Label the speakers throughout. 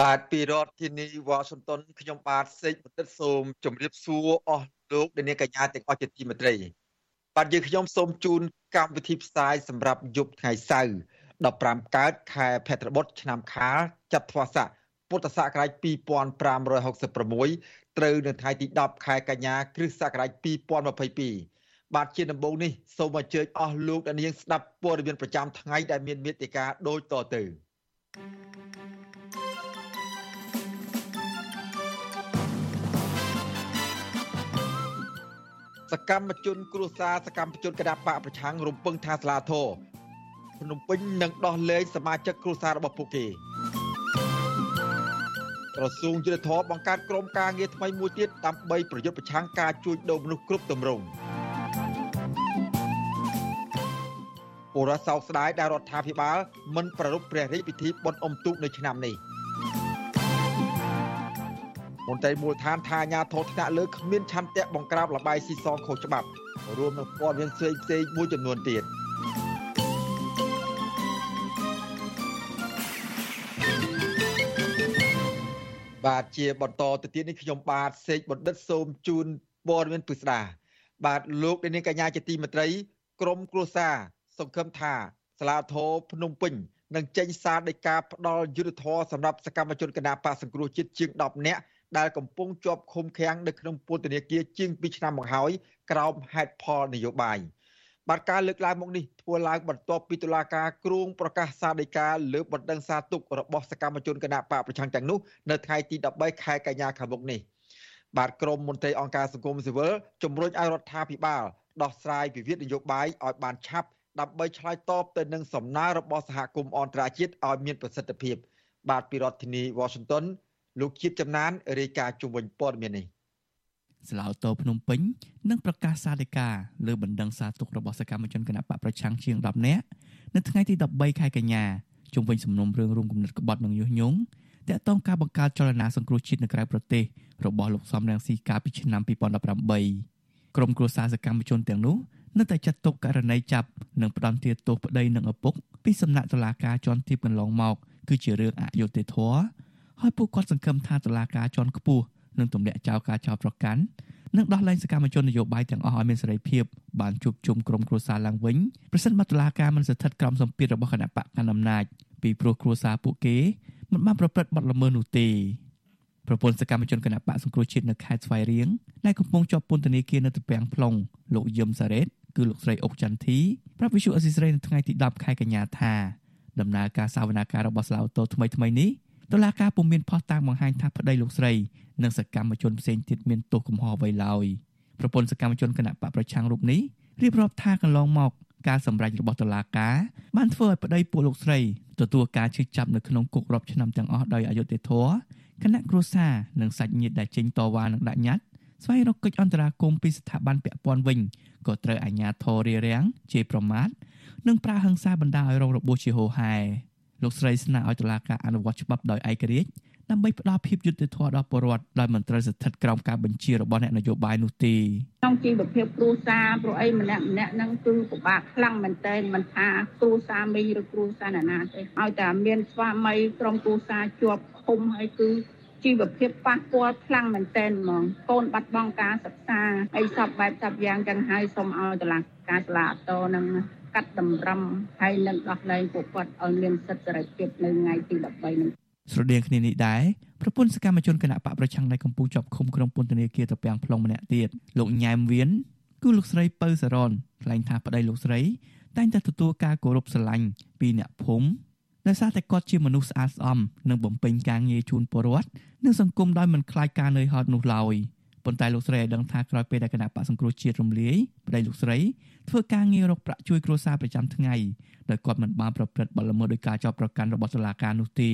Speaker 1: បាទពីរដ្ឋធានីវ៉ាស៊ីនតោនខ្ញុំបាទសេកបណ្ឌិតសូមជម្រាបសួរអស់លោកអ្នកកញ្ញាទាំងអស់ជាទីមេត្រី បាទយើងខ្ញុំសូមជូនកម្មវិធីផ្សាយសម្រាប់យប់ថ្ងៃសៅរ៍15កើតខែភទ្របទឆ្នាំខាលចត្វាស័កពុទ្ធសករាជ2566ត្រូវនៅថ្ងៃទី10ខែកញ្ញាគ្រិស្តសករាជ2022បាទជាដំបូងនេះសូមអញ្ជើញអស់លោកអ្នកនាងស្ដាប់ព័ត៌មានប្រចាំថ្ងៃដែលមានមេត្តាដូចតទៅ thank you សកម្មជនគ្រួសារសកម្មជនគណបកប្រឆាំងរំពឹងថាសាលាធរភ្នំពេញនឹងដោះលែងសមាជិកគ្រួសាររបស់ពួកគេក្រសួងយុទ្ធភ័ពបង្កើតក្រុមការងារថ្មីមួយទៀតដើម្បីប្រយុទ្ធប្រឆាំងការជួញដូរមនុស្សគ្រប់ទម្រង់ពលរដ្ឋសោកស្ដាយដែលរដ្ឋាភិបាលមិនប្រារព្ធព្រះរាជពិធីបុណ្យអុំទូកនៅឆ្នាំនេះ មន្ត្រីមូលដ្ឋានថាអាញាធរថ្នាក់លើគ្មានឆន្ទៈបង្ក្រាបលបាយស៊ីសងខុសច្បាប់រួមនឹងព័ត៌មានផ្សេងផ្សេងមួយចំនួនទៀតបាទជាបន្តទៅទៀតនេះខ្ញុំបាទសេកបណ្ឌិតសូមជូនព័ត៌មានពិស្ដាបាទលោកនាងកញ្ញាជាទីមេត្រី ក្រមគ្រួសារសង្ឃឹមថាសាលាធរភ្នំពេញនឹងចេញសារដីកាផ្ដល់យុទ្ធធរសម្រាប់សកម្មជនគណបកសង្គ្រោះជាតិជាង10នាក់ ដែលកំពុងជាប់ឃុំឃាំងនៅក្នុងពន្ធនាគារជាង2ឆ្នាំមកហើយក្រោមហេតុផលនយោបាយបាទការលើកឡើងមកនេះធ្វើឡើងបន្ទាប់ពីតុលាការគ្រងប្រកាសសាលដីកាលើបណ្ដឹងសារទុករបស់សកម្មជនគណៈបកប្រឆាំងទាំងនោះនៅថ្ងៃទី13ខែកញ្ញាខាងមុខនេះបាទក្រមមន្ត្រីអង្គការសង្គមស៊ីវិលជំរុញឲ្យរដ្ឋាភិបាលដោះស្រាយវិវាទនយោបាយឲ្យបានឆាប់ដើម្បីឆ្លើយតបទៅនឹងសំណើរបស់សហគមន៍អន្តរជាតិឲ្យមានប្រសិទ្ធភាព បាទពីរដ្ឋធានី Washington លោកជាតិចំណានរាយការណ៍ជុំវិញព័ត៌មាននេះ
Speaker 2: ស្លាវតោភ្នំពេញនឹងប្រកាសសាធិការលើបណ្ដឹងសារទុករបស់សកម្មជនគណបកប្រឆាំងជាង10នាក់នៅថ្ងៃទី13ខែកញ្ញាជុំវិញសំណុំរឿងរួមគំនិតក្បត់និងញុះញង់តាក់ទងការបង្កើតចលនាសង្គ្រោះជាតិនៅក្រៅប្រទេសរបស់លោកសំរងស៊ីកាលពីឆ្នាំ2018ក្រុមគ្រួសារសកម្មជនទាំងនោះនៅតែចាត់ទុកករណីចាប់និងផ្ដន្ទាទោសប្តីនិងឪពុកពីសំណាក់តុលាការជាន់ទាបកន្លងមកគឺជារឿងអយុត្តិធម៌ ហើយពួកគាត់សង្ឃឹមថាតុលាការជាន់ខ្ពស់នឹងទម្លាក់ចោលការចោទប្រកាន់និងដោះលែងសកម្មជននយោបាយទាំងអស់ឲ្យមានសេរីភាពបានជួបជុំក្រុមគ្រួសារឡើងវិញប្រសិនបើតុលាការមិនស្ថិតក្រោមសម្ពាធរបស់គណៈបកកណ្ដាលអំណាចពីព្រោះគ្រួសារពួកគេមិនបានប្រព្រឹត្តបទល្មើសនោះទេប្រពន្ធសកម្មជនគណៈបកសង្គ្រោះជាតិនៅខេត្តស្វាយរៀងដែលកំពុងជាប់ពន្ធនាគារនៅទំពាំង plong លោកយឹមសារ៉េតគឺលោកស្រីអុកចន្ទធីប្រាប់វិសុអេស៊ីស្រីនៅថ្ងៃទី10ខែកញ្ញាថាដំណើរការសាវនាការរបស់ស្លាវតូថ្មីថ្មីនេះ តុលាការពុំមានផុសតាងបង្ហាញថាប្តីលោកស្រីនិងសកម្មជនផ្សេងទៀតមានទោសកំហុសអ្វីឡើយប្រពន្ធសកម្មជនគណៈបកប្រឆាំងរូបនេះរៀបរាប់ថាកន្លងមកការសម្រេចរបស់តុលាការបានធ្វើឲ្យប្តីពួកលោកស្រីទទួលការឈឺចាប់នៅក្នុងគុករាប់ឆ្នាំទាំងអស់ដោយអយុត្តិធម៌គណៈគ្រួសារនិងសាច់ញាតិដែលចេញតវ៉ានឹងដាក់ញត្តិស្វែងរកកិច្ចអន្តរាគមន៍ពីស្ថាប័នពាក់ព័ន្ធវិញក៏ត្រូវអាជ្ញាធររារាំងជេរប្រមាថនិងប្រើហិង្សាបណ្ដាឲ្យរងរបួសជាហូរហែ លោកស្រីស្នើឲ្យតុលាការអនុវត្តច្បាប់ដោយឯករាជ្យដើម្បីផ្ដល់ភាពយុត្តិធម៌ដល់ពលរដ្ឋដោយមិនត្រូវស្ថិតក្រោមការបញ្ជារបស់អ្នកនយោបាយនោះទេ
Speaker 3: ក្នុងជីវភាពគ្រួសារព្រោះអីម្នាក់ម្នាក់ហ្នឹងគឺពិបាកខ្លាំងមែនតើមិនថាគ្រួសារមីឬគ្រួសារណានាទេឲ្យតែមានស្វាមីក្រុមគ្រួសារជាប់ឃុំហើយគឺជីវភាពប៉ះពាល់ខ្លាំងមែនទែនហ្មងកូនបាត់បង់ការសិក្សាអីសពបែបសពយ៉ាងចឹងហើយសូមឲ្យតុលាការសាលាអតនឹង កាត់តម្រឹមហើយនឹងដោះលែងពួកគាត់ឲ្យមានសិទ្ធិសេរីភាពនៅថ្ងៃទី13នេះ
Speaker 2: ស្រដៀងគ្នានេះដែរប្រពន្ធសកម្មជនគណៈបកប្រឆាំងដែលកំពុងជាប់ឃុំក្នុងពន្ធនាគារត្រពាំង plong ម្នាក់ទៀតលោកញ៉ែមវៀនគឺលោកស្រីពៅសរនថ្លែងថាប្តីលោកស្រី តែងតែទទួលការគោរពស្រឡាញ់ពីអ្នកភូមិដោយសារតែគាត់ជាមនុស្សស្អាតស្អំនិងបំពេញការងារជូនពលរដ្ឋនិងសង្គមដោយមិនខ្លាចការនឿយហត់នោះឡើយ ប៉ុន្តែលោកស្រីឲ្យដឹងថាក្រោយពេលដែលគណៈបកសង្គ្រោះជាតិរំលាយប្តីលោកស្រីធ្វើការងាររកប្រាក់ជួយគ្រួសារប្រចាំថ្ងៃដោយគាត់មិនបានប្រព្រឹត្តបទល្មើសដោយការចោទប្រកាន់របស់តុលាការនោះទេ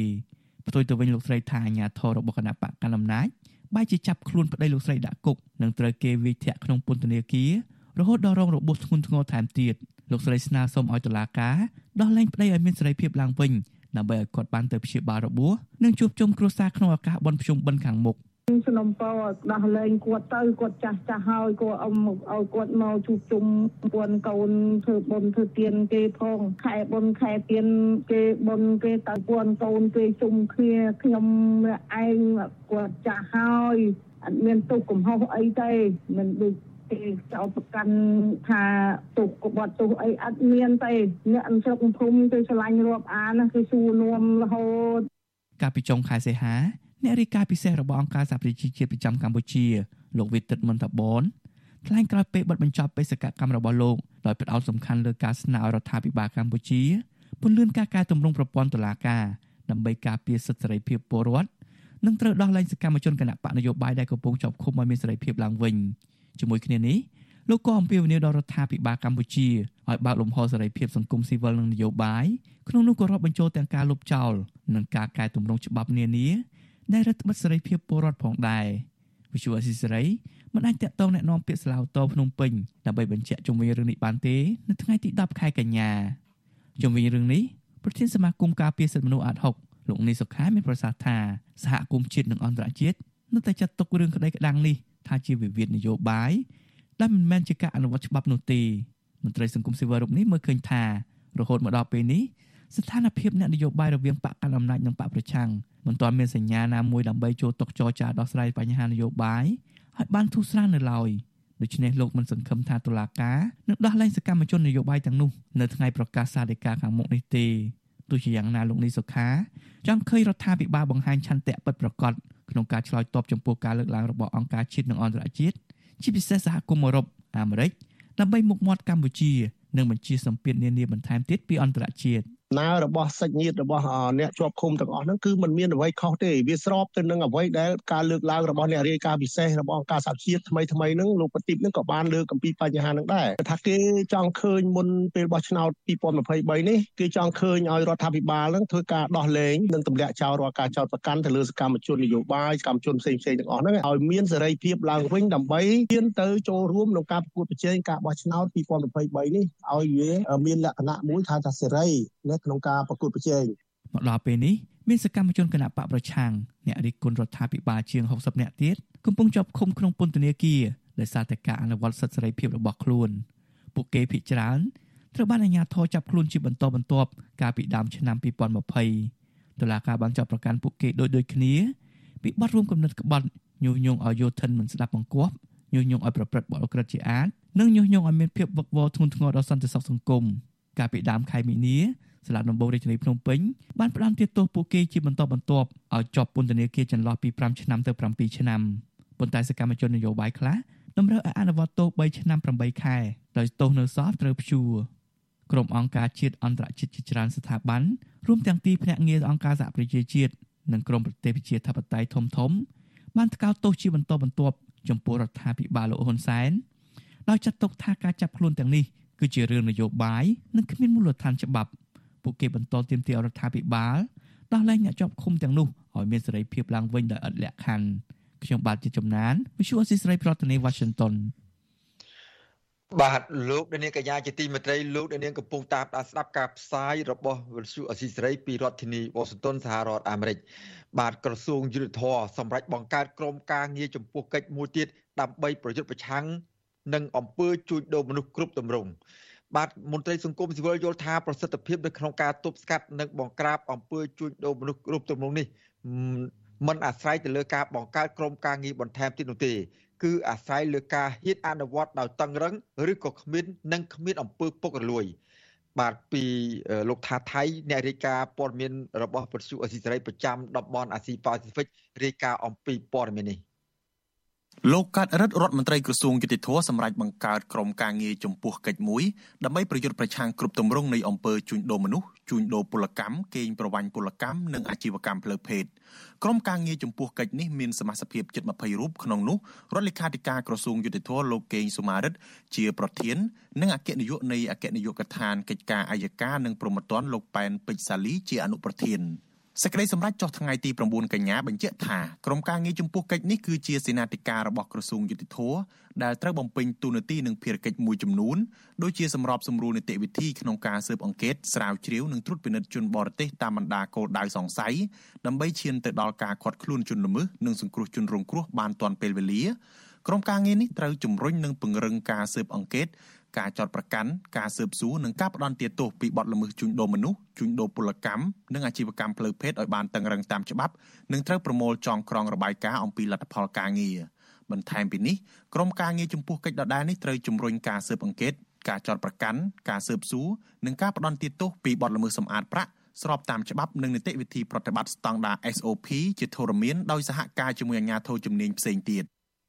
Speaker 2: ផ្ទុយទៅវិញលោកស្រីថាអាញាធររបស់គណៈបកកណ្ដាលអំណាចបែរជាចាប់ខ្លួនប្តីលោកស្រីដាក់គុកនិងត្រូវគេវាយធាក់ក្នុងពន្ធនាគាររហូតដល់រងរបួសធ្ងន់ធ្ងរថែមទៀតលោកស្រីស្នើសុំឲ្យតុលាការដោះលែងប្តីឲ្យមានសេរីភាពឡើងវិញដើម្បីឲ្យគាត់បានទៅព្យាបាលរបួសនិងជួបជុំគ្រួសារក្នុងឱកាសបុណ្យភ្ជុំបិណ្ឌខាងមុខ
Speaker 3: សំណពរដោះលែងគាត់ទៅគាត់ចាស់ចាស់ហើយគាត់អ៊ំឲ្យគាត់មកជួបជុំពួនកូនធ្វើបុណ្យធ្វើទានគេផងខែបុណ្យខែទានគេបុណ្យគេទៅពួនកូនគេជុំគ្នាខ្ញុំឯងគាត់ចាស់ហើយអត់មានទុកកំហុសអីទេមិនដូចគេចោទប្រកាន់ថាទុកក្បត់ទុកអីអត់មានទេអ្នកអញ្ចឹកភូមិគេឆ្លាញ់រាប់អានគេសួរនាំរហូត
Speaker 2: កាលពីចុងខែសីហា អ្នករាយការណ៍ពិសេសរបស់អង្គការសហប្រជាជាតិប្រចាំកម្ពុជាលោកវិទិតមន្តបនថ្លែងក្រោយពេលបិទបញ្ចប់បេសកកម្មរបស់លោកដោយផ្ដោតសំខាន់លើការស្នើឲ្យរដ្ឋាភិបាលកម្ពុជាពន្យាការកែតម្រង់ប្រព័ន្ធតុលាការដើម្បីការពារសិទ្ធិសេរីភាពពលរដ្ឋនិងត្រូវដោះលែងសកម្មជនគណៈបកនយោបាយដែលកំពុងជាប់ឃុំឲ្យមានសេរីភាពឡើងវិញជាមួយគ្នានេះលោកក៏អំពាវនាវដល់រដ្ឋាភិបាលកម្ពុជាឲ្យបើកលំហសេរីភាពសង្គមស៊ីវិលនិងនយោបាយក្នុងនោះក៏រាប់បញ្ចូលទាំងការលុបចោលនិងការកែតម្រង់ច្បាប់នានា ដែលរដ្ឋបិទសេរីភាពពលរដ្ឋផងដែរវិសុវអសិសរីមិនអាចតាក់ទងแนะនាំពាក្យស្លាវតភ្នំពេញដើម្បីបញ្ជាក់ជុំវិញរឿងនេះបានទេនៅថ្ងៃទី10ខែកញ្ញាជុំវិញរឿងនេះប្រធានសមាគមការពារសិទ្ធិមនុស្សអាត់ហុកលោកនីសុខាមានប្រសាសន៍ថាសហគមន៍ជាតិនិងអន្តរជាតិនៅតែចាត់ទុករឿងក្តីក្តាំងនេះថាជាវិវាទនយោបាយដែលមិនមែនជាការអនុវត្តច្បាប់នោះទេមន្ត្រីសង្គមស៊ីវិលរូបនេះមើលឃើញថារហូតមកដល់ពេលនេះស្ថានភាពអ្នកនយោបាយរវាងបកកណ្ដាលអំណាចនិងបកប្រឆាំង មិនទាន់មានសញ្ញាណាមួយដើម្បីចូលតុចរចាដោះស្រាយបញ្ហានយោបាយឲ្យបានធូរស្រាលនៅឡើយដូច្នេះលោកមិនសង្ឃឹមថាតុលាការនឹងដោះលែងសកម្មជននយោបាយទាំងនោះនៅថ្ងៃប្រកាសសាលដីកាខាងមុខនេះទេទោះជាយ៉ាងណាលោកនីសុខាចង់ឃើញរដ្ឋាភិបាលបង្ហាញឆន្ទៈពិតប្រាកដក្នុងការឆ្លើយតបចំពោះការលើកឡើងរបស់អង្គការជាតិនិងអន្តរជាតិជាពិសេសសហគមន៍អឺរ៉ុបអាមេរិកដើម្បីមុខមាត់កម្ពុជានិងបញ្ជាសម្ពាធនានាបន្ថែមទៀតពីអន្តរជាតិ
Speaker 4: ណើរបស់សាច់ញាតិរបស់អ្នកជាប់ឃុំទាំងអស់ហ្នឹងគឺมันមានអ្វីខុសទេវាស្របទៅនឹងអ្វីដែលការលើកឡើងរបស់អ្នករាយការណ៍ពិសេសរបស់អង្គការសហជាតិថ្មីថ្មីហ្នឹងលោកប្រទីបហ្នឹងក៏បានលើកអំពីបញ្ហាហ្នឹងដែរថាគេចង់ឃើញមុនពេលបោះឆ្នោត2023នេះគេចង់ឃើញឲ្យរដ្ឋាភិបាលហ្នឹងធ្វើការដោះលែងនិងទម្លាក់ចោលរាល់ការចោទប្រកាន់ទៅលើសកម្មជននយោបាយសកម្មជនផ្សេងផ្សេងទាំងអស់ហ្នឹងឲ្យមានសេរីភាពឡើងវិញដើម្បីហ៊ានទៅចូលរួមក្នុងការប្រកួតប្រជែងការបោះឆ្នោត2023នេះឲ្យវាមានលក្ខណៈមួយថាថាសេរីនៅក្នុងការប្រកួតប្រជែង
Speaker 2: មកដល់ពេលនេះមានសកម្មជនគណៈបកប្រឆាំងអ្នករិះគន់រដ្ឋាភិបាលជាង60នាក់ទៀតកំពុងជាប់ឃុំក្នុងពន្ធនាគារដោយសារតែការអនុវត្តសិទ្ធិសេរីភាពរបស់ខ្លួនពួកគេភិជាច្រើនត្រូវបានអាជ្ញាធរចាប់ខ្លួនជាបន្តបន្ទាប់កាលពីដើមឆ្នាំ2020តុលាការបានចាប់ប្រកាន់ពួកគេដូចដូចគ្នាពីបទរួមគំនិតក្បត់ញុះញង់ឲ្យយោធិនមិនស្ដាប់បង្គាប់ញុះញង់ឲ្យប្រព្រឹត្តបទអក្រិតជាអាតនិងញុះញង់ឲ្យមានភាពវឹកវរធ្ងន់ធ្ងរដល់សន្តិសុខសង្គមកាលពីដើមខែមីនា សាលាដំបងរាជធានីភ្នំពេញបានផ្តន្ទាទោសពួកគេជាបន្តបន្ទាប់ឲ្យជាប់ពន្ធនាគារចន្លោះពី5ឆ្នាំទៅ7ឆ្នាំប៉ុន្តែសកម្មជននយោបាយខ្លះតម្រូវឲ្យអនុវត្តទោស3ឆ្នាំ8ខែដោយទោសនៅសល់ត្រូវព្យួរក្រុមអង្គការជាតិអន្តរជាតិជាច្រើនស្ថាប័នរួមទាំងទីភ្នាក់ងារអង្គការសហប្រជាជាតិនិងក្រមប្រទេសប្រជាធិបតេយ្យធំធំ បានថ្កោលទោសជាបន្តបន្ទាប់ចំពោះរដ្ឋាភិបាលលោកហ៊ុនសែនដោយចាត់ទុកថាការចាប់ខ្លួនទាំងនេះគឺជារឿងនយោបាយនិងគ្មានមូលដ្ឋានច្បាប់ ពួកគេបន្តទាមទាររដ្ឋាភិបាលដោះលែងអ្នកជាប់ឃុំទាំងនោះឲ្យមានសេរីភាពឡើងវិញដោយឥតលក្ខខណ្ឌខ្ញុំបាទជាចំណាន Visual អស៊ីស្រីប្រធានាទី Washington
Speaker 1: បាទលោកនាងកញ្ញាជាទីមេត្រីលោកនាងកំពុងតាមដានស្ដាប់ការផ្សាយរបស់វិទ្យុអស៊ីសេរីពីរដ្ឋធានីវ៉ាស៊ីនតោនសហរដ្ឋអាមេរិកបាទក្រសួងយុទ្ធភ័ពសម្រាប់បង្កើតក្រុមការងារចំពោះកិច្ចមួយទៀតដើម្បីប្រយុទ្ធប្រឆាំងនឹងអំពើជួញដូរមនុស្សគ្រប់ទម្រង់ បាទមន្ត្រីសង្គមស៊ីវិលយល់ថាប្រសិទ្ធភាពនៅក្នុងការទប់ស្កាត់និងបង្ក្រាបអំពើជួញដូរមនុស្សគ្រប់ទម្រង់នេះមិនអាស្រ័យទៅលើការបង្កើតក្រុមការងារបន្ថែមទៀតនោះទេគឺអាស្រ័យលើការហ៊ានអនុវត្តដោយតឹងរឹងឬក៏គ្មាននិងគ្មានអំពើពុករលួយបាទពីលោកថាថៃអ្នករាយការណ៍ព័ត៌មានរបស់ពទ្យុអស៊ីសេរីប្រចាំតំបន់អាស៊ីប៉ាស៊ីហ្វិករាយការណ៍អំពីព័ត៌មាននេះ
Speaker 5: លោកកាត់រិទ្ធរដ្ឋមន្ត្រីក្រសួងយុតិធធសម្រាប់បង្កើតក្រុមការងារចំពោះកិច្ចមួយដើម្បីប្រយុទ្ធប្រឆាំងគ្រប់ទម្រង់នៃអំពើជួញដូរមនុស្សជួញដូរពលកម្មកេងប្រវ័ញ្ចពលកម្មនិងអាជីវកម្មផ្លូវភេទក្រុមការងារចំពោះកិច្ចនេះមានសមាជិកភាពជិត20រូបក្នុងនោះរដ្ឋលេខាធិការក្រសួងយុតិធធលោកកេងសុមារិតជាប្រធាននិងអគ្គនាយកនៃអគ្គនាយកដ្ឋានកិច្ចការអាយកានិងប្រមត្តនលោកប៉ែនពេជ្រសាលីជាអនុប្រធាន សេចក្តីសម្រេចចុះថ្ងៃទី9កញ្ញាបញ្ជាក់ថាក្រុមការងារចំពោះកិច្ចនេះគឺជាសេនាធិការរបស់ក្រសួងយុតិធធដែលត្រូវបំពេញតួនាទីនិងភារកិច្ចមួយចំនួនដូចជាសម្របសម្រួលនីតិវិធីក្នុងការស៊ើបអង្កេតស្រាវជ្រាវនិងត្រួតពិនិត្យជនបរទេសតាមបណ្ដាគោលដៅសង្ស័យដើម្បីឈានទៅដល់ការឃាត់ខ្លួនជនល្មើសនិងសង្គ្រោះជនរងគ្រោះបានទាន់ពេលវេលាក្រុមការងារនេះត្រូវជំរុញនិងពង្រឹងការស៊ើបអង្កេត ការចោតប្រកាន់ការស៊ើបសួរនិងការផ្ដន់ទោសពីបទល្មើសជួញដូរមនុស្សជួញដូរពលកម្មនិងអាជីវកម្មផ្លូវភេទឲ្យបានតឹងរឹងតាមច្បាប់និងត្រូវប្រមូលចងក្រងរបាយការណ៍អំពីលទ្ធផលការងារបន្ថែមពីនេះក្រុមការងារចំពោះកិច្ចដដែលនេះត្រូវជំរុញការស៊ើបអង្កេតការចោតប្រកាន់ការស៊ើបសួរនិងការផ្ដន់ទោសពីបទល្មើសសម្អាតប្រាក់ស្របតាមច្បាប់និងនីតិវិធីប្រតិបត្តិស្តង់ដារ SOP ជាធរមានដោយសហការជាមួយអាជ្ញាធរជំនាញផ្សេងទៀត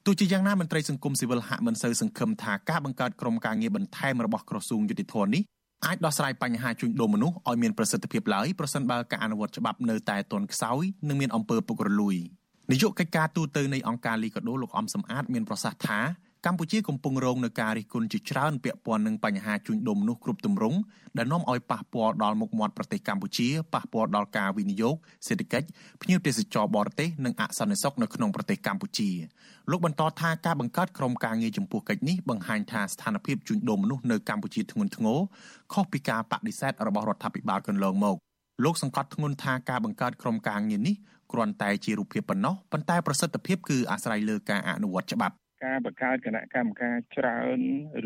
Speaker 5: ទោះជាយ៉ាងណាមន្ត្រីសង្គមស៊ីវិលហាក់មិនសូវសង្ឃឹមថាការបង្កើតក្រុមការងារបន្ថែមរបស់ក្រសួងយុតិធម៌នេះអាចដោះស្រាយបញ្ហាជួញដូរមនុស្សឲ្យមានប្រសិទ្ធភាពឡើយប្រសិនបើការអនុវត្តច្បាប់នៅតែទាន់ខ្សោយនិងមានអំពើពុករលួយនាយកកិច្ចការទូតទៅនៃអង្គការលីកាដូលោកអំសំអាតមានប្រសាសន៍ថា កម្ពុជាកំពុងរងនឹងការរិះគន់ជាច្រើនពាក់ព័ន្ធនឹងបញ្ហាជួញដូរមនុស្សគ្រប់ទម្រង់ដែលនាំឲ្យប៉ះពាល់ដល់មុខមាត់ប្រទេសកម្ពុជាប៉ះពាល់ដល់ការវិនិយោគសេដ្ឋកិច្ចភ្ញៀវទេសចរបរទេសនិងអសន្តិសុខនៅក្នុងប្រទេសកម្ពុជាលោកបន្តថាការបង្កើតក្រុមការងារចំពោះកិច្ចនេះបង្ហាញថាស្ថានភាពជួញដូរមនុស្សនៅកម្ពុជាធ្ងន់ធ្ងរខុសពីការបដិសេធរបស់រដ្ឋាភិបាលកន្លងមកលោកសង្កត់ធ្ងន់ថាការបង្កើតក្រុមការងារនេះគ្រាន់តែជារូបភាពប៉ុណ្ណោះប៉ុន្តែប្រសិទ្ធភាពគឺអាស្រ័យលើការអនុវត្តច្បាប់
Speaker 6: ការបង្កើតគណៈកម្មការច្រើន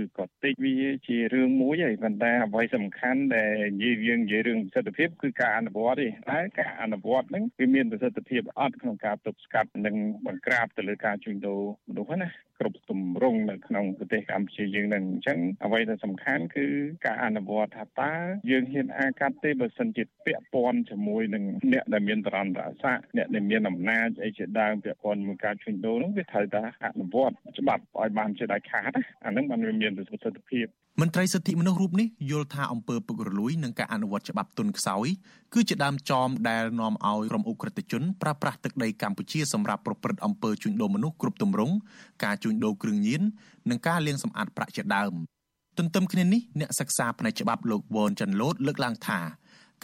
Speaker 6: ឬក៏តិចវាជារឿងមួយហើយប៉ុន្តែអ្វីសំខាន់ដែលនិយាយយើងនិយាយរឿងប្រសិទ្ធភាពគឺការអនុវត្តទេតែការអនុវត្តហ្នឹងវាមានប្រសិទ្ធភាពអត់ក្នុងការទប់ស្កាត់និងបង្ក្រាបទៅលើការជួញដូរមនុស្សណាគ្រប់ទម្រង់នៅក្នុងប្រទេសកម្ពុជាយើងនឹងអញ្ចឹងអ្វីដែលសំខាន់គឺការអនុវត្តថាតើយើងហ៊ានអាកាត់ទេបើសិនជាពាក់ព័ន្ធជាមួយនឹងអ្នកដែលមានបរន្តរស័ក្តិអ្នកដែលមានអំណាចអីជាដើមពាក់ព័ន្ធមួយការជួញដូរនោះវាត្រូវតែអនុវត្តច្បាប់ឲ្យបានជាដាច់ខាតអានឹងបានវាមានប្រសិទ្ធភាព
Speaker 5: មន្ត្រីសិទ្ធិមនុស្សរូបនេះយល់ថាអំពើពុករលួយនិងការអនុវត្តច្បាប់ទុនខ្សោយគឺជាដើមចមដែលនាំឲ្យក្រុមអ ுக ្រិតជនប្រើប្រាស់ទឹកដីកម្ពុជាសម្រាប់ប្រព្រឹត្តអំពើជួញដូរមនុស្សគ្រប់ទម្រង់ការជួញដូរគ្រឿងញៀននិងការលាងសម្អាតប្រាក់ជាដើមទន្ទឹមគ្នានេះអ្នកសិក្សាផ្នែកច្បាប់លោកវ៉នចាន់ឡូតលើកឡើងថា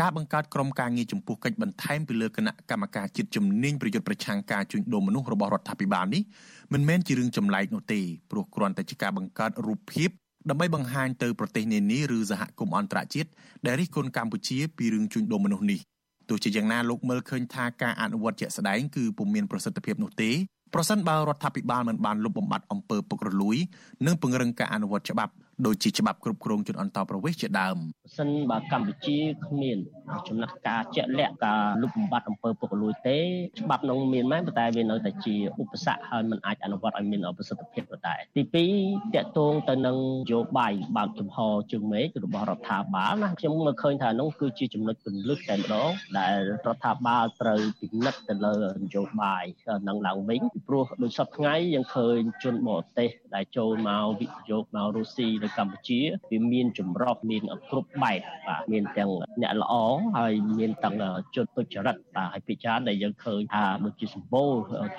Speaker 5: ការបង្កើតក្រុមការងារចំពោះកិច្ចបន្ថែមពីលើគណៈកម្មការជាតិជំនាញប្រយុទ្ធប្រឆាំងការជួញដូរមនុស្សរបស់រដ្ឋាភិបាលនេះមិនមែនជារឿងចម្លែកនោះទេព្រោះគ្រាន់តែជាការបង្កើតរូបភាពដើម្បីបង្ហាញទៅប្រទេសនានាឬសហគមន៍អន្តរជាតិដែលរិះគន់កម្ពុជាពីរឿងជួញដូរមនុស្សនេះទោះជាយ៉ាងណាលោកមើលឃើញថាការអនុវត្តជាក់ស្ដែងគឺពុំមានប្រសិទ្ធភាពនោះទេប្រសិនបើរដ្ឋាភិបាលមិនបានលុបបំបាត់អំពើពុករលួយ និងពង្រឹងការអនុវត្តច្បាប់ ដូចជាច្បាប់គ្រប់គ្រងជនអន្តោប្រវេសន៍ជាដើម
Speaker 7: បើសិនបើកម្ពុជាគ្មានចំណាត់ការជាក់លាក់ការលុបបំបាត់អំពើពុករលួយទេច្បាប់នោះមានមែនប៉ុន្តែវានៅតែជាឧបសគ្គហើយมันអាចអនុវត្តឲ្យមានប្រសិទ្ធភាពដដែលទី2តកតងទៅនឹងនយោបាយបើកចំហជើងមេឃរបស់រដ្ឋាភិបាលណាខ្ញុំមើលឃើញថានោះគឺជាចំណុចពន្លឹះតែម្ដងដែលរដ្ឋាភិបាលត្រូវពិនិត្យទៅលើនយោបាយនឹងឡើងវិញព្រោះដូចសពថ្ងៃយើងឃើញជនបរទេសដែលចូលមកវិនិយោគមករុស្ស៊ីនៅកម្ពុជាវាមានចម្រុះមានគ្រប់បែបបាទមានទាំងអ្នកល្អហើយមានទាំងជនទុច្ចរិតបាទហើយពិចារដែលយើងឃើញថាដូចជាសម្បូរ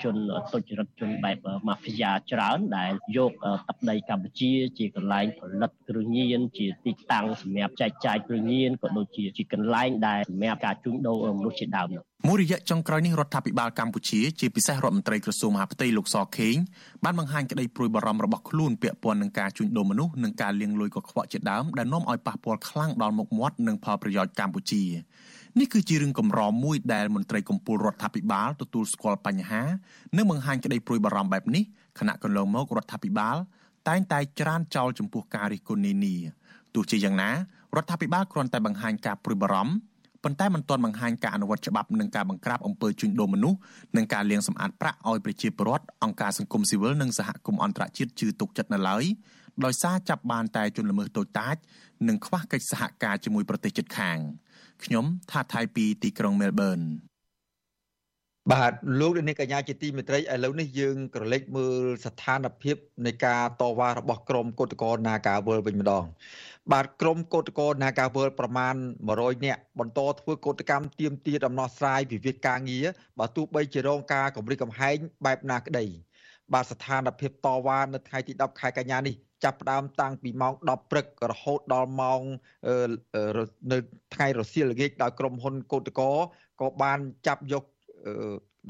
Speaker 7: ជនទុច្ចរិតជនបែបម៉ាហ្វីយ៉ាច្រើនដែលយកទឹកដីកម្ពុជាជាកន្លែងផលិតគ្រឿងញៀនជាទីតាំងសម្រាប់ចែកចាយគ្រឿងញៀនក៏ដូចជាជាកន្លែងដែលសម្រាប់ការជួញដូរមនុស្សជាដើមនោះ
Speaker 5: មួយរយៈចុងក្រោយនេះរដ្ឋាភិបាលកម្ពុជាជាពិសេសរដ្ឋមន្ត្រីក្រសួងមហាផ្ទៃលោកសខេងបានបង្ហាញក្តីព្រួយបារម្ភរបស់ខ្លួនពាក់ព័ន្ធនឹងការជួញដូរមនុស្សនិងការលាងលុយកខ្វក់ជាដើមដែលនាំឲ្យប៉ះពាល់ខ្លាំងដល់មុខមាត់និងផលប្រយោជន៍កម្ពុជានេះគឺជារឿងកម្រមួយដែលមន្ត្រីកម្ពុជារដ្ឋាភិបាលទទួលស្គាល់បញ្ហានិងបង្ហាញក្តីព្រួយបារម្ភបែបនេះខណៈកន្លងមករដ្ឋាភិបាល តែងតែច្រានចោលចំពោះការរិះគន់នានាទោះជាយ៉ាងណារដ្ឋាភិបាលគ្រាន់តែបង្ហាញការព្រួយបារម្ភ ប៉ុន្តែមិនទាន់បង្ហាញការអនុវត្តច្បាប់និងការបង្ក្រាបអំពើជួញដូរមនុស្សនិងការលាងសម្អាតប្រាក់ឲ្យប្រជាពលរដ្ឋអង្គការសង្គមស៊ីវិលនិងសហគមន៍អន្តរជាតិជឿទុកចិត្តនៅឡើយដោយសារចាប់បានតែជនល្មើសតូចតាចនិងខ្វះកិច្ចសហការជាមួយប្រទេសជិតខាងខ្ញុំថាថៃពីទីក្រុងមែលប៊ន
Speaker 1: បាទលោកនាងកញ្ញាជាទីមេត្រីឥឡូវនេះយើងក្រឡេកមើលស្ថានភាពនៃការតវ៉ារបស់ក្រមកោតក្រនាការវល់វិញម្ដង បាទក្រមកោតក្រនាការវល់ប្រមាណ100នាក់បន្តធ្វើកោតកម្មទាមទារដំណោះស្រាយវិវាទការងារបើទោះបីជារងការគម្រិតកំហែងបែបណាក្តីបាទស្ថានភាពតវ៉ានៅថ្ងៃទី10ខែកញ្ញានេះចាប់ផ្ដើមតាំងពីម៉ោង10ព្រឹករហូតដល់ម៉ោងនៅថ្ងៃរសៀលល្ងាចដោយក្រុមហ៊ុនកោតកោក៏បានចាប់យក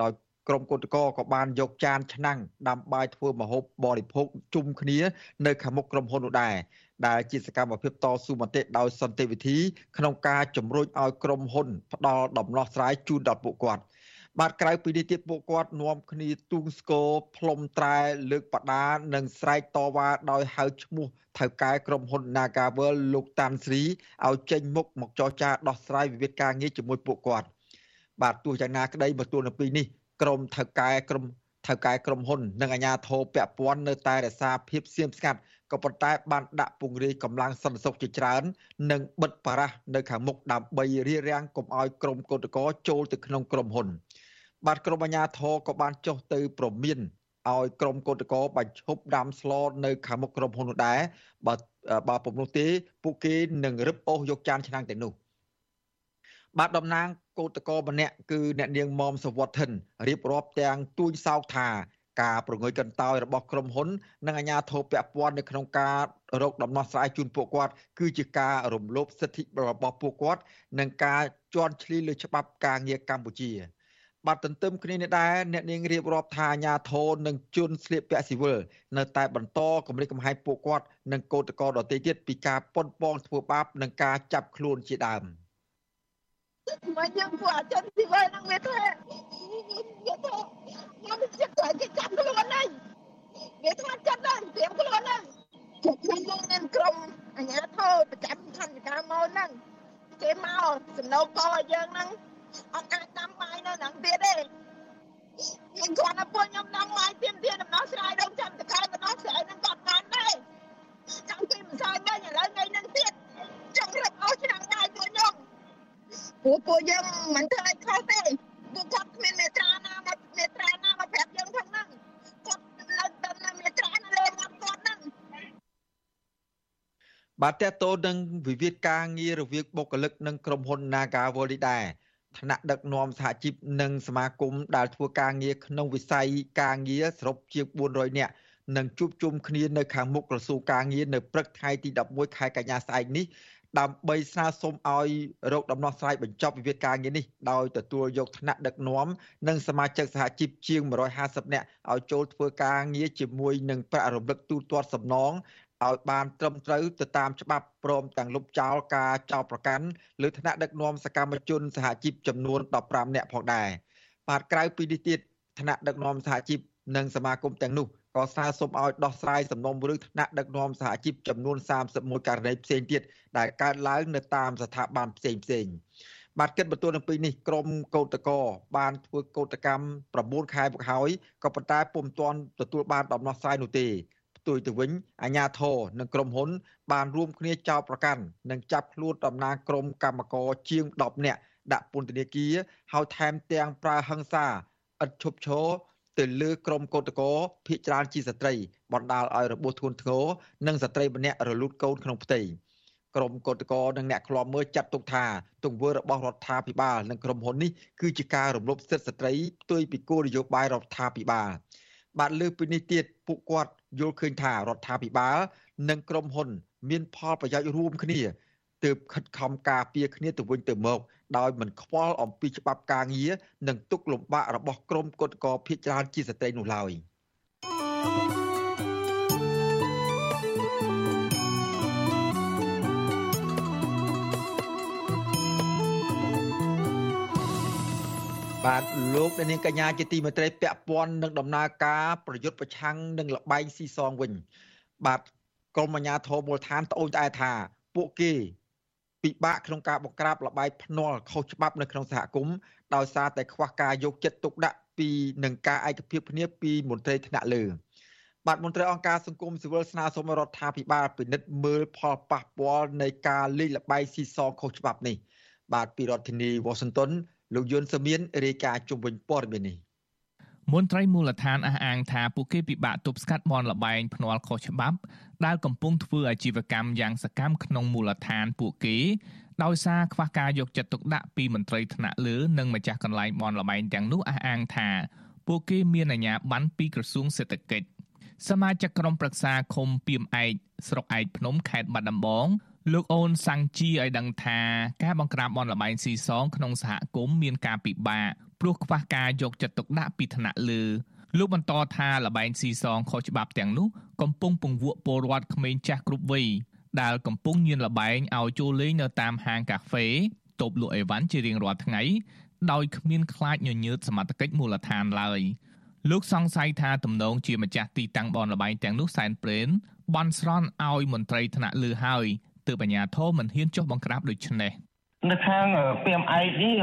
Speaker 1: ដោយ ក្រុមកោតកោក៏បានយកចានឆ្នាំងដាំបាយធ្វើម្ហូបបរិភោគជុំគ្នា នៅខាងមុខក្រុមហ៊ុននោះដែរដែលជាសកម្មភាពតស៊ូមតិដោយសន្តិវិធី ក្នុងការជំរុញឲ្យក្រុមហ៊ុន ផ្ដល់ដំណោះស្រាយជូនដល់ពួកគាត់បាទក្រៅពីនេះទៀតពួកគាត់នាំគ្នាទូងស្គរផ្លុំត្រែលើកបដានិងស្រែកតវ៉ាដោយហៅឈ្មោះថៅកែក្រុមហ៊ុន Nagavel លោកតាន់ស្រីឲ្យចេញមុខមកចរចាដោះស្រាយវិវាទការងារជាមួយពួកគាត់បាទទោះយ៉ាងណាក្តីមកទួលនៅពីនេះ ក្រុមថៅកែក្រុមថៅកែក្រុមហ៊ុន និងអាជ្ញាធរពាក់ព័ន្ធនៅតែរក្សាភាពស្ងៀមស្ងាត់ក៏ប៉ុន្តែបានដាក់ពង្រាយកម្លាំងសន្តិសុខជាច្រើន និងបិទបារះនៅខាងមុខដើម្បីរារាំងកុំឲ្យក្រុមកោតក្រចូលទៅក្នុងក្រុមហ៊ុន បាទក្រុមអាជ្ញាធរក៏បានចុះទៅប្រមានឲ្យក្រុមកោតក្របញ្ឈប់ដាំស្លនៅខាងមុខក្រុមហ៊ុននោះដែរបើបើពុំនោះទេពួកគេនឹងរឹបអូសយកចានឆ្នាំងទាំងនោះ បាទតំណាងកោតក្រម្នាក់គឺអ្នកនាងមុំសវត្ថិនរៀបរាប់ទាំងទួញសោកថាការប្រងើយកន្តើយរបស់ក្រុមហ៊ុននិងអាជ្ញាធរពាក់ព័ន្ធនៅក្នុងការរកដំណោះស្រាយជូនពួកគាត់គឺជាការរំលោភសិទ្ធិរបស់ពួកគាត់និងការជន់ឈ្លីលើច្បាប់ការងារកម្ពុជាបាទទន្ទឹមគ្នានេះដែរអ្នកនាងរៀបរាប់ថាអាញាធរនិងជនស្លៀកពាក់ស៊ីវិលនៅតែបន្តគម្រិតកំហែងពួកគាត់និងកោតក្រដទៃទៀតពីការប៉ុនប៉ងធ្វើបាបនិងការចាប់ខ្លួនជាដើម
Speaker 8: មកយើងពួកអជនស៊ីវិលនឹងវាថាវាថាខ្ញុំចិត្តតែគេចាប់ខ្លួនហើយវាថាចិត្តដល់ព្រៀមខ្លួនហើយចិត្តខ្ញុំនឹងមានក្រុមអាញាធរប្រចាំខណ្ឌការមកហ្នឹងគេមកសំណូកកឲ្យយើងហ្នឹងអត់អាចដាំបាយនៅហ្នឹងទៀតទេខ្ញុំគាត់ថាពួកខ្ញុំដាំ បា
Speaker 1: ទតើតោនឹងវិវាទការងាររវាងបុគ្គលិកនិងក្រុមហ៊ុន Naga World ដែរថ្នាក់ដឹកនាំសហជីពនិងសមាគមដែលធ្វើការងារក្នុងវិស័យការងារសរុបជាង400នាក់នឹងជួបជុំគ្នានៅខាងមុខក្រសួងការងារនៅព្រឹកថ្ងៃទី11ខែកញ្ញាស្អែកនេះដើម្បីស្នើសុំឲ្យរកដំណោះស្រាយបញ្ចប់វិវាទការងារនេះដោយទទួលយកថ្នាក់ដឹកនាំនិងសមាជិកសហជីពជាង150នាក់ឲ្យចូលធ្វើការងារជាមួយនឹងប្រាក់រំលឹកទូទាត់សំណង ឲ្យបានត្រឹមត្រូវទៅតាមច្បាប់ព្រមទាំងលុបចោលការចោទប្រកាន់លើថ្នាក់ដឹកនាំសកម្មជនសហជីពចំនួន15នាក់ផងដែរបាទក្រៅពីនេះទៀតថ្នាក់ដឹកនាំសហជីពនិងសមាគមទាំងនោះក៏ស្នើសុំឲ្យដោះស្រាយសំណុំរឿងថ្នាក់ដឹកនាំសហជីពចំនួន31ករណីផ្សេងទៀតដែលកើតឡើងនៅតាមស្ថាប័នផ្សេងផ្សេងបាទគិតបន្ទួលអំពីនេះក្រមកោតកោបានធ្វើកោតកម្ម9ខែមកហើយក៏ប៉ុន្តែពុំទាន់ទទួលបានដំណោះស្រាយនោះទេ ផ្ទុយទៅវិញអាញាធរនិងក្រុមហ៊ុន បានរួមគ្នាចោទប្រកាន់និងចាប់ខ្លួនតំណាងក្រុមកម្មករជាង10នាក់ដាក់ពន្ធនាគារហើយថែមទាំងប្រើហិង្សាឥតឈប់ឈរទៅលើក្រុមកោតក្រភ ieck ច្រើនជាស្ត្រីបណ្ដាលឲ្យរបួសធ្ងន់ធ្ងរនិងស្ត្រីម្នាក់រលូតកូនក្នុងផ្ទៃក្រុមកោតក្រនិងអ្នកខ្លាំមើលចាត់ទុកថាទង្វើរបស់រដ្ឋាភិបាលនិងក្រុមហ៊ុននេះគឺជាការរំលោភសិទ្ធិស្ត្រីផ្ទុយពីគោលនយោបាយរដ្ឋាភិបាល បាទលើពីនេះទៀតពួកគាត់យល់ឃើញថារដ្ឋាភិបាល និងក្រុមហ៊ុន មានផលប្រយោជន៍រួមគ្នាទើបខិតខំការពារគ្នាទៅវិញទៅមកដោយមិនខ្វល់អំពីច្បាប់ការងារនិងទុកលំបាករបស់ក្រុមគឧតកោភៀចច្រើនជាស្ត្រីនោះឡើយ បាទលោកនាងកញ្ញាជាទីមេត្រីពាក់ព័ន្ធនឹងដំណើរការប្រយុទ្ធប្រឆាំងនឹងលបែងស៊ីសងវិញ បាទក្រមអាជ្ញាធរមូលដ្ឋានត្អូញត្អែថា ពួកគេពិបាកក្នុងការបង្ក្រាបលបាយភ្នាល់ខុសច្បាប់នៅក្នុងសហគមន៍ដោយសារតែខ្វះការយកចិត្តទុកដាក់ពីនឹងការឯកភាពគ្នាពីមន្ត្រីថ្នាក់លើបាទមន្ត្រីអង្គការសង្គមស៊ីវិលស្នើសុំរដ្ឋាភិបាលពិនិត្យមើលផលប៉ះពាល់នៃការលេងលបាយស៊ីសងខុសច្បាប់នេះ បាទពីរដ្ឋធានី Washington លោកយុនសមៀនរាយការណ៍ជុំវិញព័ត៌មាននេះ
Speaker 9: មន្ត្រីមូលដ្ឋានអះអាងថាពួកគេពិបាកទប់ស្កាត់បនលបែងភ្នាល់ខុសច្បាប់ដែលកំពុងធ្វើអាជីវកម្មយ៉ាងសកម្មក្នុងមូលដ្ឋានពួកគេដោយសារខ្វះការយកចិត្តទុកដាក់ពីមន្ត្រីថ្នាក់លើនិងម្ចាស់កន្លែងបនលបែងទាំងនោះអះអាងថាពួកគេមានអាជ្ញាប័ណ្ណពីក្រសួងសេដ្ឋកិច្ច សមាជិកក្រុមប្រឹក្សាឃុំពីមឯកស្រុកឯកភ្នំខេត្តបាត់ដំបងលោកអូនសាំងជីឲ្យដឹងថាការបង្ក្រាបបនលបែងស៊ីសងក្នុងសហគមន៍មានការពិបាកព្រោះខ្វះការយកចិត្តទុកដាក់ពីថ្នាក់លើលោកបន្តថាលបែងស៊ីសងខុសច្បាប់ទាំងនោះកំពុងពង្វក់ពលរដ្ឋក្មេងចាស់គ្រប់វ័យដែលកំពុងញៀនលបែងឲ្យចូលលេងនៅតាមហាងកាហ្វេតូបលក់អីវ៉ាន់ជារៀងរាល់ថ្ងៃដោយគ្មានខ្លាចញញើតសមត្ថកិច្ចមូលដ្ឋានឡើយ លោកសង្ស័យថាទំនងជាម្ចាស់ទីតាំងបនលបែងទាំងនោះសែនព្រេនបន់ស្រន់ឲ្យមន្ត្រីថ្នាក់លើហើយទើបអាជ្ញាធរមិនហ៊ានចុះបង្ក្រាបដូចនេះ
Speaker 10: នៅខាងពីមឯកនេះ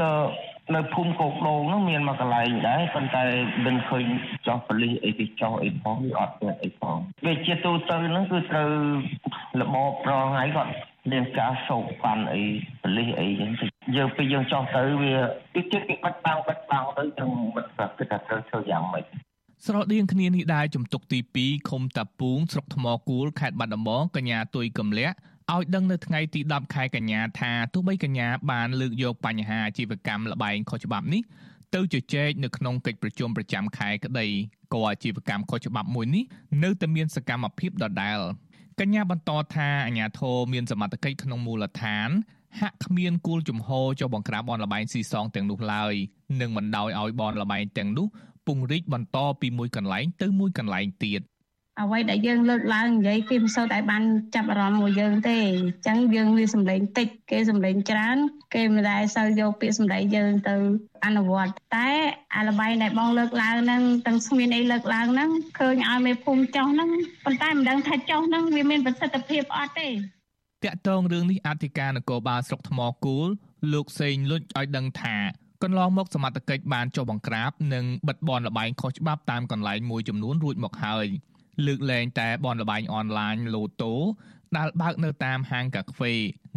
Speaker 10: នៅភូមិកោកដូងនោះមានមកកន្លែងដែរប៉ុន្តែមិនឃើញចោះប៉លិសអីគេចោះអីផងវាអត់មានអីផងវាជាទូទៅហ្នឹងគឺត្រូវរបបប្រងហើយគាត់ មានការសោកប៉ាន់អីប៉លិសអីចឹងយើងពេលយើងចោះទៅវាវាចិត្តគេបាត់បាំងបាត់បាំងទៅទាំងមិនស្រាប់គិតថាត្រូវធ្វើយ៉ាងម៉េច
Speaker 9: ស្រដៀងគ្នានេះដែរជំទុកទី2ឃុំតាពូងស្រុកថ្មគូលខេត្តបាត់ដំបងកញ្ញាទុយកំលាក់ឲ្យដឹងនៅថ្ងៃទី10ខែកញ្ញាថាទោះបីកញ្ញាបានលើកយកបញ្ហាអាជីវកម្មលបែងខុសច្បាប់នេះទៅជជែកនៅក្នុងកិច្ចប្រជុំប្រចាំខែក្តីក៏អាជីវកម្មខុសច្បាប់មួយនេះនៅតែមានសកម្មភាពដដែល កញ្ញាបន្តថាអាញាធរមានសមត្ថកិច្ចក្នុងមូលដ្ឋានហាក់គ្មានគោលជំហរចុះបង្ក្រាបបនលបែងស៊ីសងទាំងនោះឡើយនិងមិនដោយឲ្យបនលបែងទាំងនោះពង្រីកបន្តពីមួយកន្លែងទៅមួយកន្លែងទៀត។
Speaker 3: អ្វីដែលយើងលើកឡើងនិយាយគេមិនសូវតែបានចាប់អារម្មណ៍មកយើងទេអញ្ចឹងយើងមានសម្លេងតិចគេសម្លេងច្រើន គេមិនដែលសូវយកពាក្យសម្ដីយើងទៅអនុវត្តតែអាលបៃដែលបងលើកឡើងហ្នឹងទាំងស្មានអីលើកឡើងហ្នឹងឃើញឲ្យមេភូមិចោះហ្នឹងប៉ុន្តែមិនដឹងថាចោះហ្នឹងវាមានប្រសិទ្ធភាពអត់ទេ
Speaker 9: តាក់ទងរឿងនេះអធិការនគរបាលស្រុកថ្មគូលលោកសេងលុចឲ្យដឹងថាកន្លងមកសមត្ថកិច្ចបានចុះបង្ក្រាបនិងបិទបនលបែងខុសច្បាប់តាមកន្លែងមួយចំនួនរួចមកហើយ លើកលែងតែបនលបែងអនឡាញលូតូដែលបើកនៅតាមហាងកាហ្វេ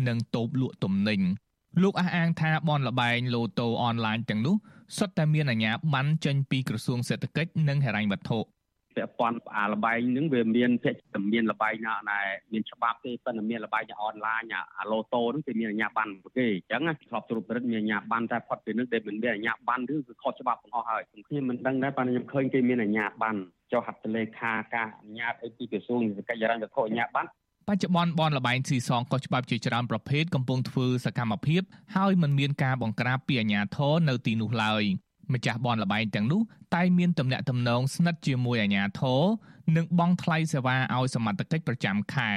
Speaker 9: និងតូបលក់ទំនិញលោកអះអាងថាបនលបែងលូតូអនឡាញទាំងនោះសុទ្ធតែមានអាជ្ញាប័ណ្ណចេញពីក្រសួងសេដ្ឋកិច្ចនិងហិរញ្ញវត្ថុ
Speaker 11: ពាក់ព័ន្ធអាលបែងហ្នឹងវាមានភាគមានលបែងណាដែលមានច្បាប់ទេប៉ុន្តែមានលបែងអនឡាញអាឡូតូហ្នឹងគេមានអាជ្ញាប័ណ្ណគេអញ្ចឹងធ្លាប់ត្រួតពិនិត្យមានអាជ្ញាប័ណ្ណតែផុតពីហ្នឹងដែលមិនមានអាជ្ញាប័ណ្ណឬគឺខុសច្បាប់ទាំងអស់ហើយខ្ញុំមិនដឹងដែរប៉ុន្តែខ្ញុំឃើញគេមានអាជ្ញាប័ណ្ណ ចុះហត្ថលេខាការអនុញ្ញាតអីពីក្រសួងសេដ្ឋកិច្ចរញ្ញវត្ថុអាជ្ញាប័ណ្ណ
Speaker 9: បច្ចុប្បន្នបនលបែងស៊ីសងកុសច្បាប់ជាច្រើនប្រភេទកំពុងធ្វើសកម្មភាព ហើយមិនមានការបង្ក្រាបពីអាជ្ញាធរនៅទីនោះឡើយ ម្ចាស់បនលបែងទាំងនោះតែមានទំនាក់ទំនងស្និទ្ធជាមួយអាជ្ញាធរនិងបង់ថ្លៃសេវាឲ្យសមត្ថកិច្ចប្រចាំខែ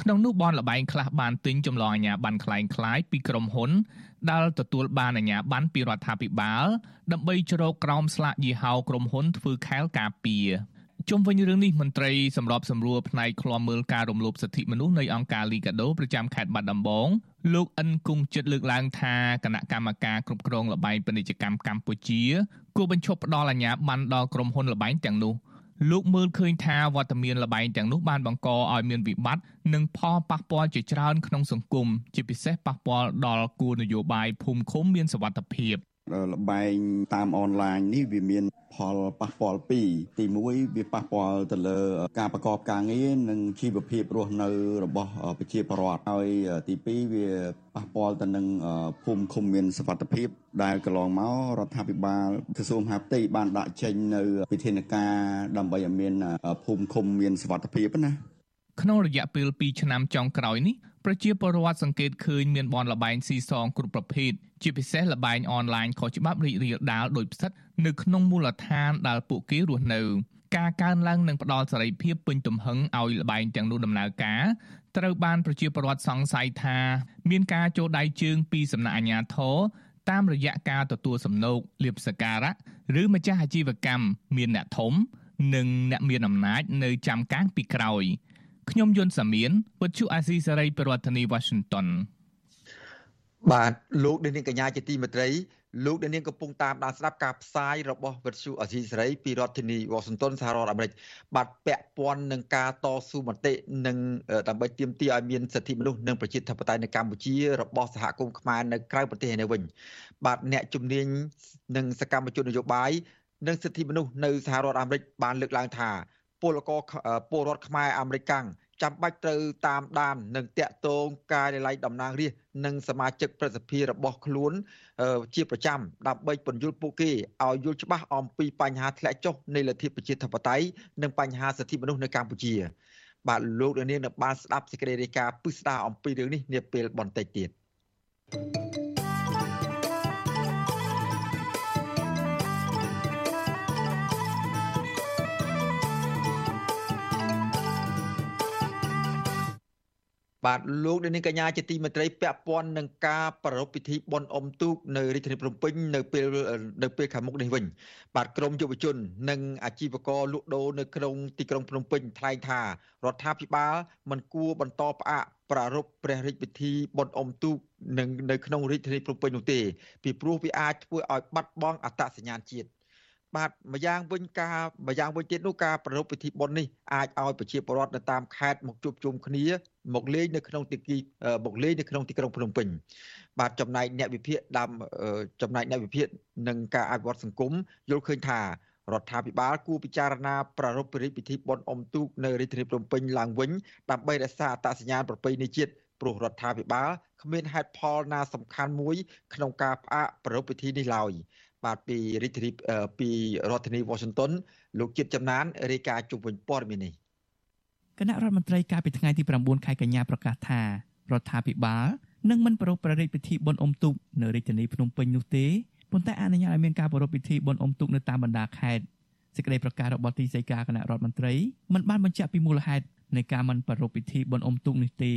Speaker 9: ក្នុងនោះបនលបែងខ្លះបានទិញចម្លងអាជ្ញាប័ណ្ណคล้ายคล้ายពីក្រុមហ៊ុនដែលទទួលបានអាជ្ញាប័ណ្ណពីរដ្ឋាភិបាលដើម្បីជ្រកក្រោមស្លាកយីហោក្រុមហ៊ុនធ្វើខែលការពារ ជុំវិញរឿងនេះមន្ត្រីសម្របសម្រួលផ្នែកឃ្លាំមើលការរំលោភសិទ្ធិមនុស្សនៃអង្គការលីកាដូប្រចាំខេត្តបាត់ដំបងលោកអិនគង់ចិត្តលើកឡើងថាគណៈកម្មការគ្រប់គ្រងលបែងពាណិជ្ជកម្មកម្ពុជាគួរបញ្ឈប់ផ្ដល់អាជ្ញាប័ណ្ណដល់ក្រុមហ៊ុនលបែងទាំងនោះលោកមើលឃើញថាវត្តមានលបែងទាំងនោះបានបង្កឲ្យមានវិបត្តិនិងផលប៉ះពាល់ជាច្រើនក្នុងសង្គមជាពិសេសប៉ះពាល់ដល់គោលនយោបាយភូមិឃុំមានសវត្ថភាព
Speaker 12: លបែងតាមអនឡាញនេះវាមានផលប៉ះពាល់ពីរទី1វាប៉ះពាល់ទៅលើការប្រកបការងារនិងជីវភាពរស់នៅរបស់ប្រជាពលរដ្ឋហើយទី2វាប៉ះពាល់ទៅនឹងភូមិឃុំមានសវត្ថភាព ដែលកន្លងមករដ្ឋាភិបាលក្រសួងមហាផ្ទៃបានដាក់ចេញនៅវិធានការដើម្បីឲ្យមានភូមិឃុំមានសវត្ថភាពណា
Speaker 9: ក្នុងរយៈពេល2ឆ្នាំចុងក្រោយនេះ ប្រជាពលរដ្ឋសង្កេតឃើញមានបនលបែងស៊ីសងគ្រប់ប្រភេទជាពិសេសលបែងអនឡាញខុសច្បាប់រីករាលដាលដោយផ្សិតនៅក្នុងមូលដ្ឋានដែលពួកគេរស់នៅ ការកើនឡើងនិងផ្ដល់សេរីភាពពេញទំហឹងឲ្យលបែងទាំងនោះដំណើរការត្រូវបានប្រជាពលរដ្ឋសង្ស័យថាមានការចូលដៃជើងពីសំណាក់អាជ្ញាធរតាមរយៈការទទួលសំណូកលៀបសការៈឬម្ចាស់អាជីវកម្មមានអ្នកធំ និងអ្នកមានអំណាចនៅចាំកាំងពីក្រោយ ខ្ញុំយុនសាមៀនវិទ្យុអាស៊ីសេរីប្រធានាទី Washington
Speaker 1: បាទលោកនាងកញ្ញាជាទីមេត្រីលោកនាងកំពុងតាមដានស្ដាប់ការផ្សាយរបស់វិទ្យុអាស៊ីសេរីពីរដ្ឋធានីវ៉ាស៊ីនតោនសហរដ្ឋអាមេរិកបាទពាក់ព័ន្ធនឹងការតស៊ូមតិនិងដើម្បីទាមទារឲ្យមានសិទ្ធិមនុស្សនិងប្រជាធិបតេយ្យនៅកម្ពុជារបស់សហគមន៍ខ្មែរនៅក្រៅប្រទេសឯនេះវិញបាទអ្នកជំនាញនិងសកម្មជននយោបាយនិងសិទ្ធិមនុស្សនៅសហរដ្ឋអាមេរិកបានលើកឡើងថា ពលករពលរដ្ឋខ្មែរអាមេរិកកាំងចាំបាច់ត្រូវតាមដាននិងតាក់ទងការលៃតំណាងរាស្ត្រនិងសមាជិកប្រសិទ្ធិរបស់ខ្លួន ជាប្រចាំដើម្បីពន្យល់ពួកគេឲ្យយល់ច្បាស់អំពីបញ្ហាធ្លាក់ចុះនៃលទ្ធិប្រជាធិបតេយ្យនិងបញ្ហាសិទ្ធិមនុស្សនៅកម្ពុជា បាទលោកនាងនៅបានស្ដាប់សេចក្តីរាយការណ៍ពិស្ដារអំពីរឿងនេះនាពេលបន្តិចទៀត thank you បាទលោកនាងកញ្ញាជាទីមេត្រីពាក់ព័ន្ធនឹងការប្រារព្ធពិធីបុណ្យអុំទូកនៅរាជធានីភ្នំពេញនៅពេលនៅពេលខាងមុខនេះវិញបាទក្រមយុវជន និងអាជីវករលក់ដូរនៅក្នុងទីក្រុងភ្នំពេញថ្លែងថារដ្ឋាភិបាលមិនគួរបន្តផ្អាកប្រារព្ធព្រះរាជពិធីបុណ្យអុំទូកនៅនៅក្នុងរាជធានីភ្នំពេញនោះទេពីព្រោះវាអាចធ្វើឲ្យបាត់បង់អត្តសញ្ញាណជាតិ បាទម្យ៉ាងវិញការម្យ៉ាងវិញទៀតនោះការប្រារព្ធពិធីបុណ្យនេះអាចឲ្យប្រជាពលរដ្ឋនៅតាមខេត្តមកជួបជុំគ្នាមកលេងនៅក្នុងទីគីមកលេងនៅក្នុងទីក្រុងភ្នំពេញបាទចំណែកអ្នកវិភាគដើមចំណែកអ្នកវិភាគនិងការអភិវឌ្ឍសង្គមយល់ឃើញថារដ្ឋាភិបាលគួរពិចារណាប្រារព្ធពិធីបុណ្យអុំទូកនៅរាជធានីភ្នំពេញឡើងវិញដើម្បីរក្សាអត្តសញ្ញាណប្រពៃណីជាតិព្រោះរដ្ឋាភិបាលគ្មានហេតុផលណាសំខាន់មួយក្នុងការផ្អាកប្រារព្ធពិធីនេះឡើយ បាទពីរាជធានីពីរដ្ឋធានី Washington លោកជាតិចំណានរាយការណ៍ជុំវិញព័ត៌មាននេះ
Speaker 2: គណៈរដ្ឋមន្ត្រីកាលពីថ្ងៃទី9ខែកញ្ញាប្រកាសថារដ្ឋាភិបាលនឹងមិនប្រារព្ធប្រតិពិធីបុណ្យអុំទូកនៅរាជធានីភ្នំពេញនោះទេប៉ុន្តែអនុញ្ញាតឲ្យមានការប្រារព្ធពិធីបុណ្យអុំទូកនៅតាមបណ្ដាខេត្តសេចក្តីប្រកាសរបស់ទីស្តីការគណៈរដ្ឋមន្ត្រីមិនបានបញ្ជាក់ពីមូលហេតុនៃការមិនប្រារព្ធពិធីបុណ្យអុំទូកនេះទេ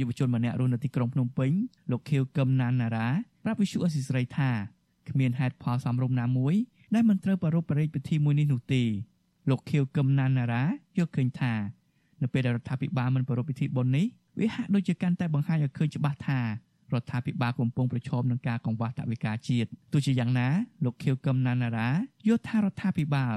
Speaker 2: យុវជនម្នាក់រស់នៅទីក្រុងភ្នំពេញលោកខៀវកឹមណានណារ៉ាប្រាប់វិសុអសិស្រីថា គ្មានហេតុផលសមរម្យណាមួយដែលមិនត្រូវប្រារព្ធប្រតិពិធីមួយនេះនោះទេលោកខៀវកឹមណានណារ៉ាយល់ឃើញថានៅពេលដែលរដ្ឋាភិបាលមិនប្រារព្ធពិធីបុណ្យនេះវាហាក់ដូចជាកាន់តែបង្ហាញឲ្យឃើញច្បាស់ថារដ្ឋាភិបាលកំពុងប្រឈមនឹងការកង្វះថវិកាជាតិទោះជាយ៉ាងណាលោកខៀវកឹមណាណារ៉ាយល់ថារដ្ឋាភិបាល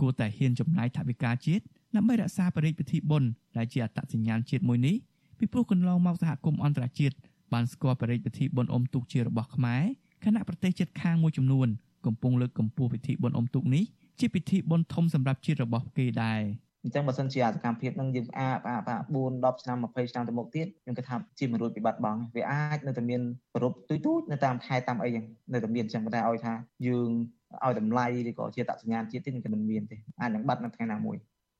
Speaker 2: គួរតែហ៊ានចំណាយថវិកាជាតិដើម្បីរក្សាបរិយាពិធីបុណ្យដែលជាអត្តសញ្ញាណជាតិមួយនេះពីព្រោះកន្លងមកសហគមន៍អន្តរជាតិបានស្គាល់បរិយាពិធីបុណ្យអុំទូកជារបស់ខ្មែរ ខណៈប្រទេសជិតខាងមួយចំនួនកំពុងលើកកម្ពស់ពិធីបុណ្យអុំទូកនេះជាពិធីបុណ្យធំសម្រាប់ជាតិរបស់គេដែរ
Speaker 13: អញ្ចឹងបើសិនជាអសកម្មភាពនឹងយើងផ្អាកផ្អាកផ្អាក4 10ឆ្នាំ20ឆ្នាំទៅមុខទៀតខ្ញុំគិតថាជាមរួចពីបាត់បង់វាអាចនៅតែមានប្រពទុយទូចនៅតាមខេត្តតាមអីចឹងនៅតែមានអញ្ចឹងប៉ុន្តែឲ្យថាយើងឲ្យតម្លៃឬក៏ជាតសញ្ញាណជាតិទៀតគឺមិនមានទេអាចនឹងបាត់នៅថ្ងៃណាមួយ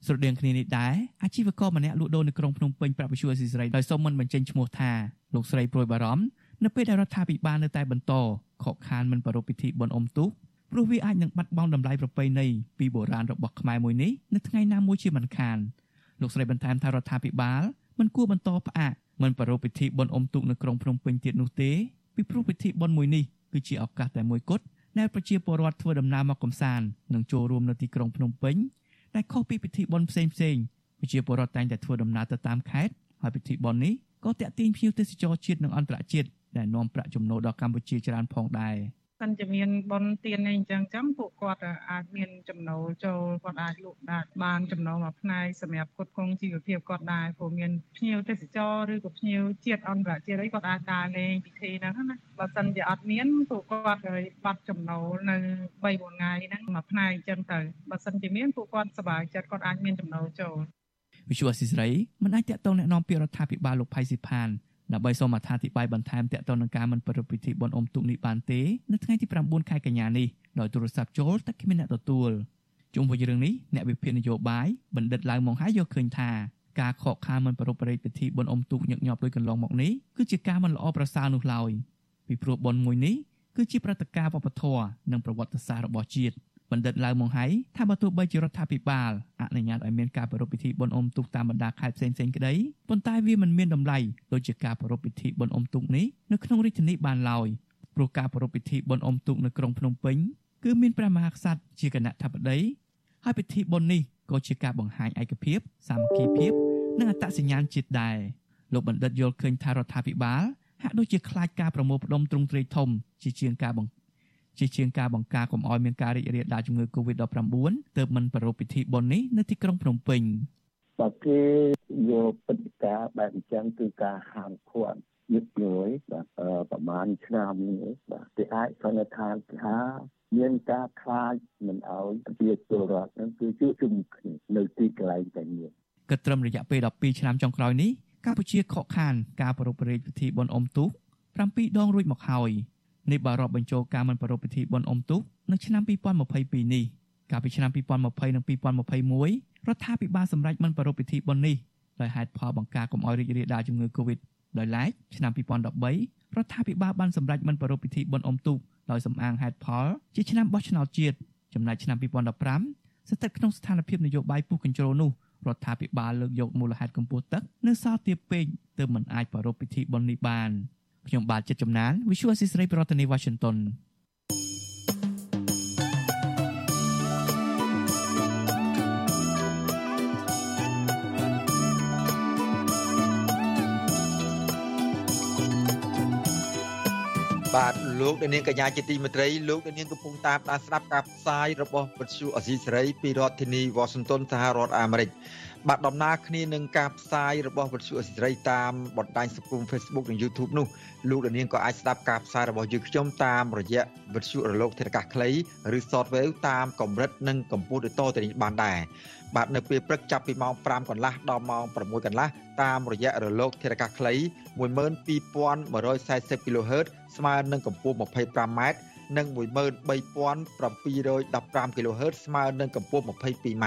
Speaker 2: ស្រដៀងគ្នានេះដែរអាជីវករម្នាក់លក់ដូរនៅក្រុងភ្នំពេញប្រាប់វិសុយអស៊ីសេរីដោយសូមមិនបញ្ចេញឈ្មោះថាលោកស្រីព្រួយបារម្ភនៅពេលដែលរដ្ឋាភិបាលនៅតែបន្ត ខកខានមិនប្រារព្ធពិធីបុណ្យអុំទូកព្រោះវាអាចនឹងបាត់បង់តម្លៃប្រពៃណីពីបុរាណរបស់ខ្មែរមួយនេះនៅថ្ងៃណាមួយជាមិនខានលោកស្រីបន្ថែមថារដ្ឋាភិបាលមិនគួរបន្តផ្អាកមិនប្រារព្ធពិធីបុណ្យអុំទូកនៅក្រុងភ្នំពេញទៀតនោះទេពីព្រោះពិធីបុណ្យមួយនេះគឺជាឱកាសតែមួយគត់ដែលប្រជាពលរដ្ឋធ្វើដំណើរមកកំសាន្តនិងចូលរួមនៅទីក្រុងភ្នំពេញដែលខុសពីពិធីបុណ្យផ្សេងផ្សេងប្រជាពលរដ្ឋតែងតែធ្វើដំណើរទៅតាមខេត្តហើយពិធីបុណ្យនេះក៏តាក់ទាញភ្ញៀវទេសចរជាតិនិងអន្តរជាតិ ដែលនាំប្រាក់ចំណូលដល់កម្ពុជាច្រើនផងដែរ
Speaker 14: សិនជាមានបនទៀនអីអញ្ចឹងចឹងពួកគាត់អាចមានចំណូលចូលគាត់អាចលក់ដាច់បានចំណូលមួយផ្នែកសម្រាប់ផ្គត់ផ្គង់ជីវភាពគាត់ដែរព្រោះមានភ្ញៀវទេសចរឬក៏ភ្ញៀវជាតិអន្តរជាតិអីគាត់អាចដើរលេងពិធីហ្នឹងណាបើសិនជាអត់មានពួកគាត់បាត់ចំណូលនៅ3 4ថ្ងៃហ្នឹងមួយផ្នែកអញ្ចឹងទៅបើសិនជាមានពួកគាត់សប្បាយចិត្តគាត់អាចមានចំណូលចូល
Speaker 2: វិសុវអសិសរីមិនអាចតកតងแนะនាំពីរដ្ឋាភិបាលលោកផៃស៊ីផាន ដើម្បីសូមអត្ថាធិប្បាយបន្ថែមទាក់ទងនឹងការមិនប្រារព្ធពិធីបុណ្យអុំទូកនេះបានទេនៅថ្ងៃទី9ខែកញ្ញានេះដោយទូរស័ព្ទចូលតែគ្មានអ្នកទទួលជុំវិញរឿងនេះអ្នកវិភាគនយោបាយបណ្ឌិតឡៅម៉ុងហាយយកឃើញថាការខកខានមិនប្រារព្ធពិធីបុណ្យអុំទូកញឹកញាប់ដោយកន្លងមកនេះគឺជាការមិនល្អប្រសើរនោះឡើយពីព្រោះបុណ្យមួយនេះគឺជាព្រឹត្តិការណ៍វប្បធម៌និងប្រវត្តិសាស្ត្ររបស់ជាតិ បណ្ឌិតឡៅម៉ុងហៃថាបើទោះបីជារដ្ឋាភិបាលអនុញ្ញាតឲ្យមានការប្រារព្ធពិធីបុណ្យអុំទូកតាមបណ្ដាខេត្តផ្សេងៗក្តីប៉ុន្តែវាមិនមានតម្លៃដូចជាការប្រារព្ធពិធីបុណ្យអុំទូកនេះនៅក្នុងរាជធានីបានឡើយព្រោះការប្រារព្ធពិធីបុណ្យអុំទូកនៅក្រុងភ្នំពេញគឺមានព្រះមហាក្សត្រជាគណៈធិបតីហើយពិធីបុណ្យនេះក៏ជាការបង្ហាញឯកភាពសាមគ្គីភាពនិងអត្តសញ្ញាណជាតិដែរលោកបណ្ឌិតយល់ឃើញថារដ្ឋាភិបាលហាក់ដូចជាខ្លាចការប្រមូលផ្ដុំទ្រង់ទ្រាយធំជាជាងការបង្ជាជាងការបង្ការកុំឲ្យមានការរីករាលដាលជំងឺ Covid-19 ទើបមិនប្រារព្ធពិធីបុណ្យនេះនៅទីក្រុងភ្នំពេញ
Speaker 15: បើគេយកពិធីការបែបអញ្ចឹងគឺការហាមឃាត់យឹកញយបាទប្រហែលឆ្នាំនេះបាទគេអាចសន្និដ្ឋានថាមានការខ្លាចមិនឲ្យប្រជាពលរដ្ឋនឹងគឺជួបជុំគ្នានៅទីកន្លែងតែមួយ
Speaker 2: គិតត្រឹមរយៈពេល12ឆ្នាំចុងក្រោយនេះកម្ពុជាខកខានការប្រារព្ធពិធីបុណ្យអុំទូក7ដងរួចមកហើយ នេះបើរាប់បញ្ចូលការមិនប្រារព្ធពិធីបុណ្យអុំទូកនៅឆ្នាំ2022នេះកាលពីឆ្នាំ2020និង2021រដ្ឋាភិបាលសម្រេចមិនប្រារព្ធពិធីបុណ្យនេះដោយហេតុផលបង្ការកុំឲ្យរីករាលដាលជំងឺ Covid ដោយឡែកឆ្នាំ2013រដ្ឋាភិបាលបានសម្រេចមិនប្រារព្ធពិធីបុណ្យអុំទូកដោយសំអាងហេតុផលជាឆ្នាំបោះឆ្នោតជាតិចំណែកឆ្នាំ2015ស្ថិតក្នុងស្ថានភាពនយោបាយពុះកញ្ជ្រោលនោះរដ្ឋាភិបាលលើកយកមូលហេតុកម្ពស់ទឹកនៅសល់ទាបពេកទើបមិនអាចប្រារព្ធពិធីបុណ្យនេះបាន ខ្ញុំបាទចិត្តចំណាន Visual Assisray ប្រធានាទី Washington
Speaker 1: បាទលោកនាងកញ្ញាជាទីមេត្រីលោកនាងកំពុងតាមដានស្ដាប់ការផ្សាយរបស់វិទ្យុអសីសេរីពីរដ្ឋធានី Washington សហរដ្ឋអាមេរិក បាទដំណើរគ្នានឹងការផ្សាយរបស់វិទ្យុអសីសេរីតាមបណ្ដាញសង្គម Facebook និង YouTube នោះលោកនាងក៏អាចស្ដាប់ការផ្សាយរបស់យើងខ្ញុំតាមរយៈវិទ្យុរលកធាតុអាកាសខ្លីឬ Shortwave តាមកម្រិតនិងកម្ពស់ដូចតទៅនេះបានដែរបាទនៅពេលព្រឹកចាប់ពីម៉ោង5កន្លះដល់ម៉ោង6កន្លះតាមរយៈរលកធាតុអាកាសខ្លី12140 kHz ស្មើនឹងកម្ពស់ 25m និង13715 kHz ស្មើនឹងកម្ពស់ 22m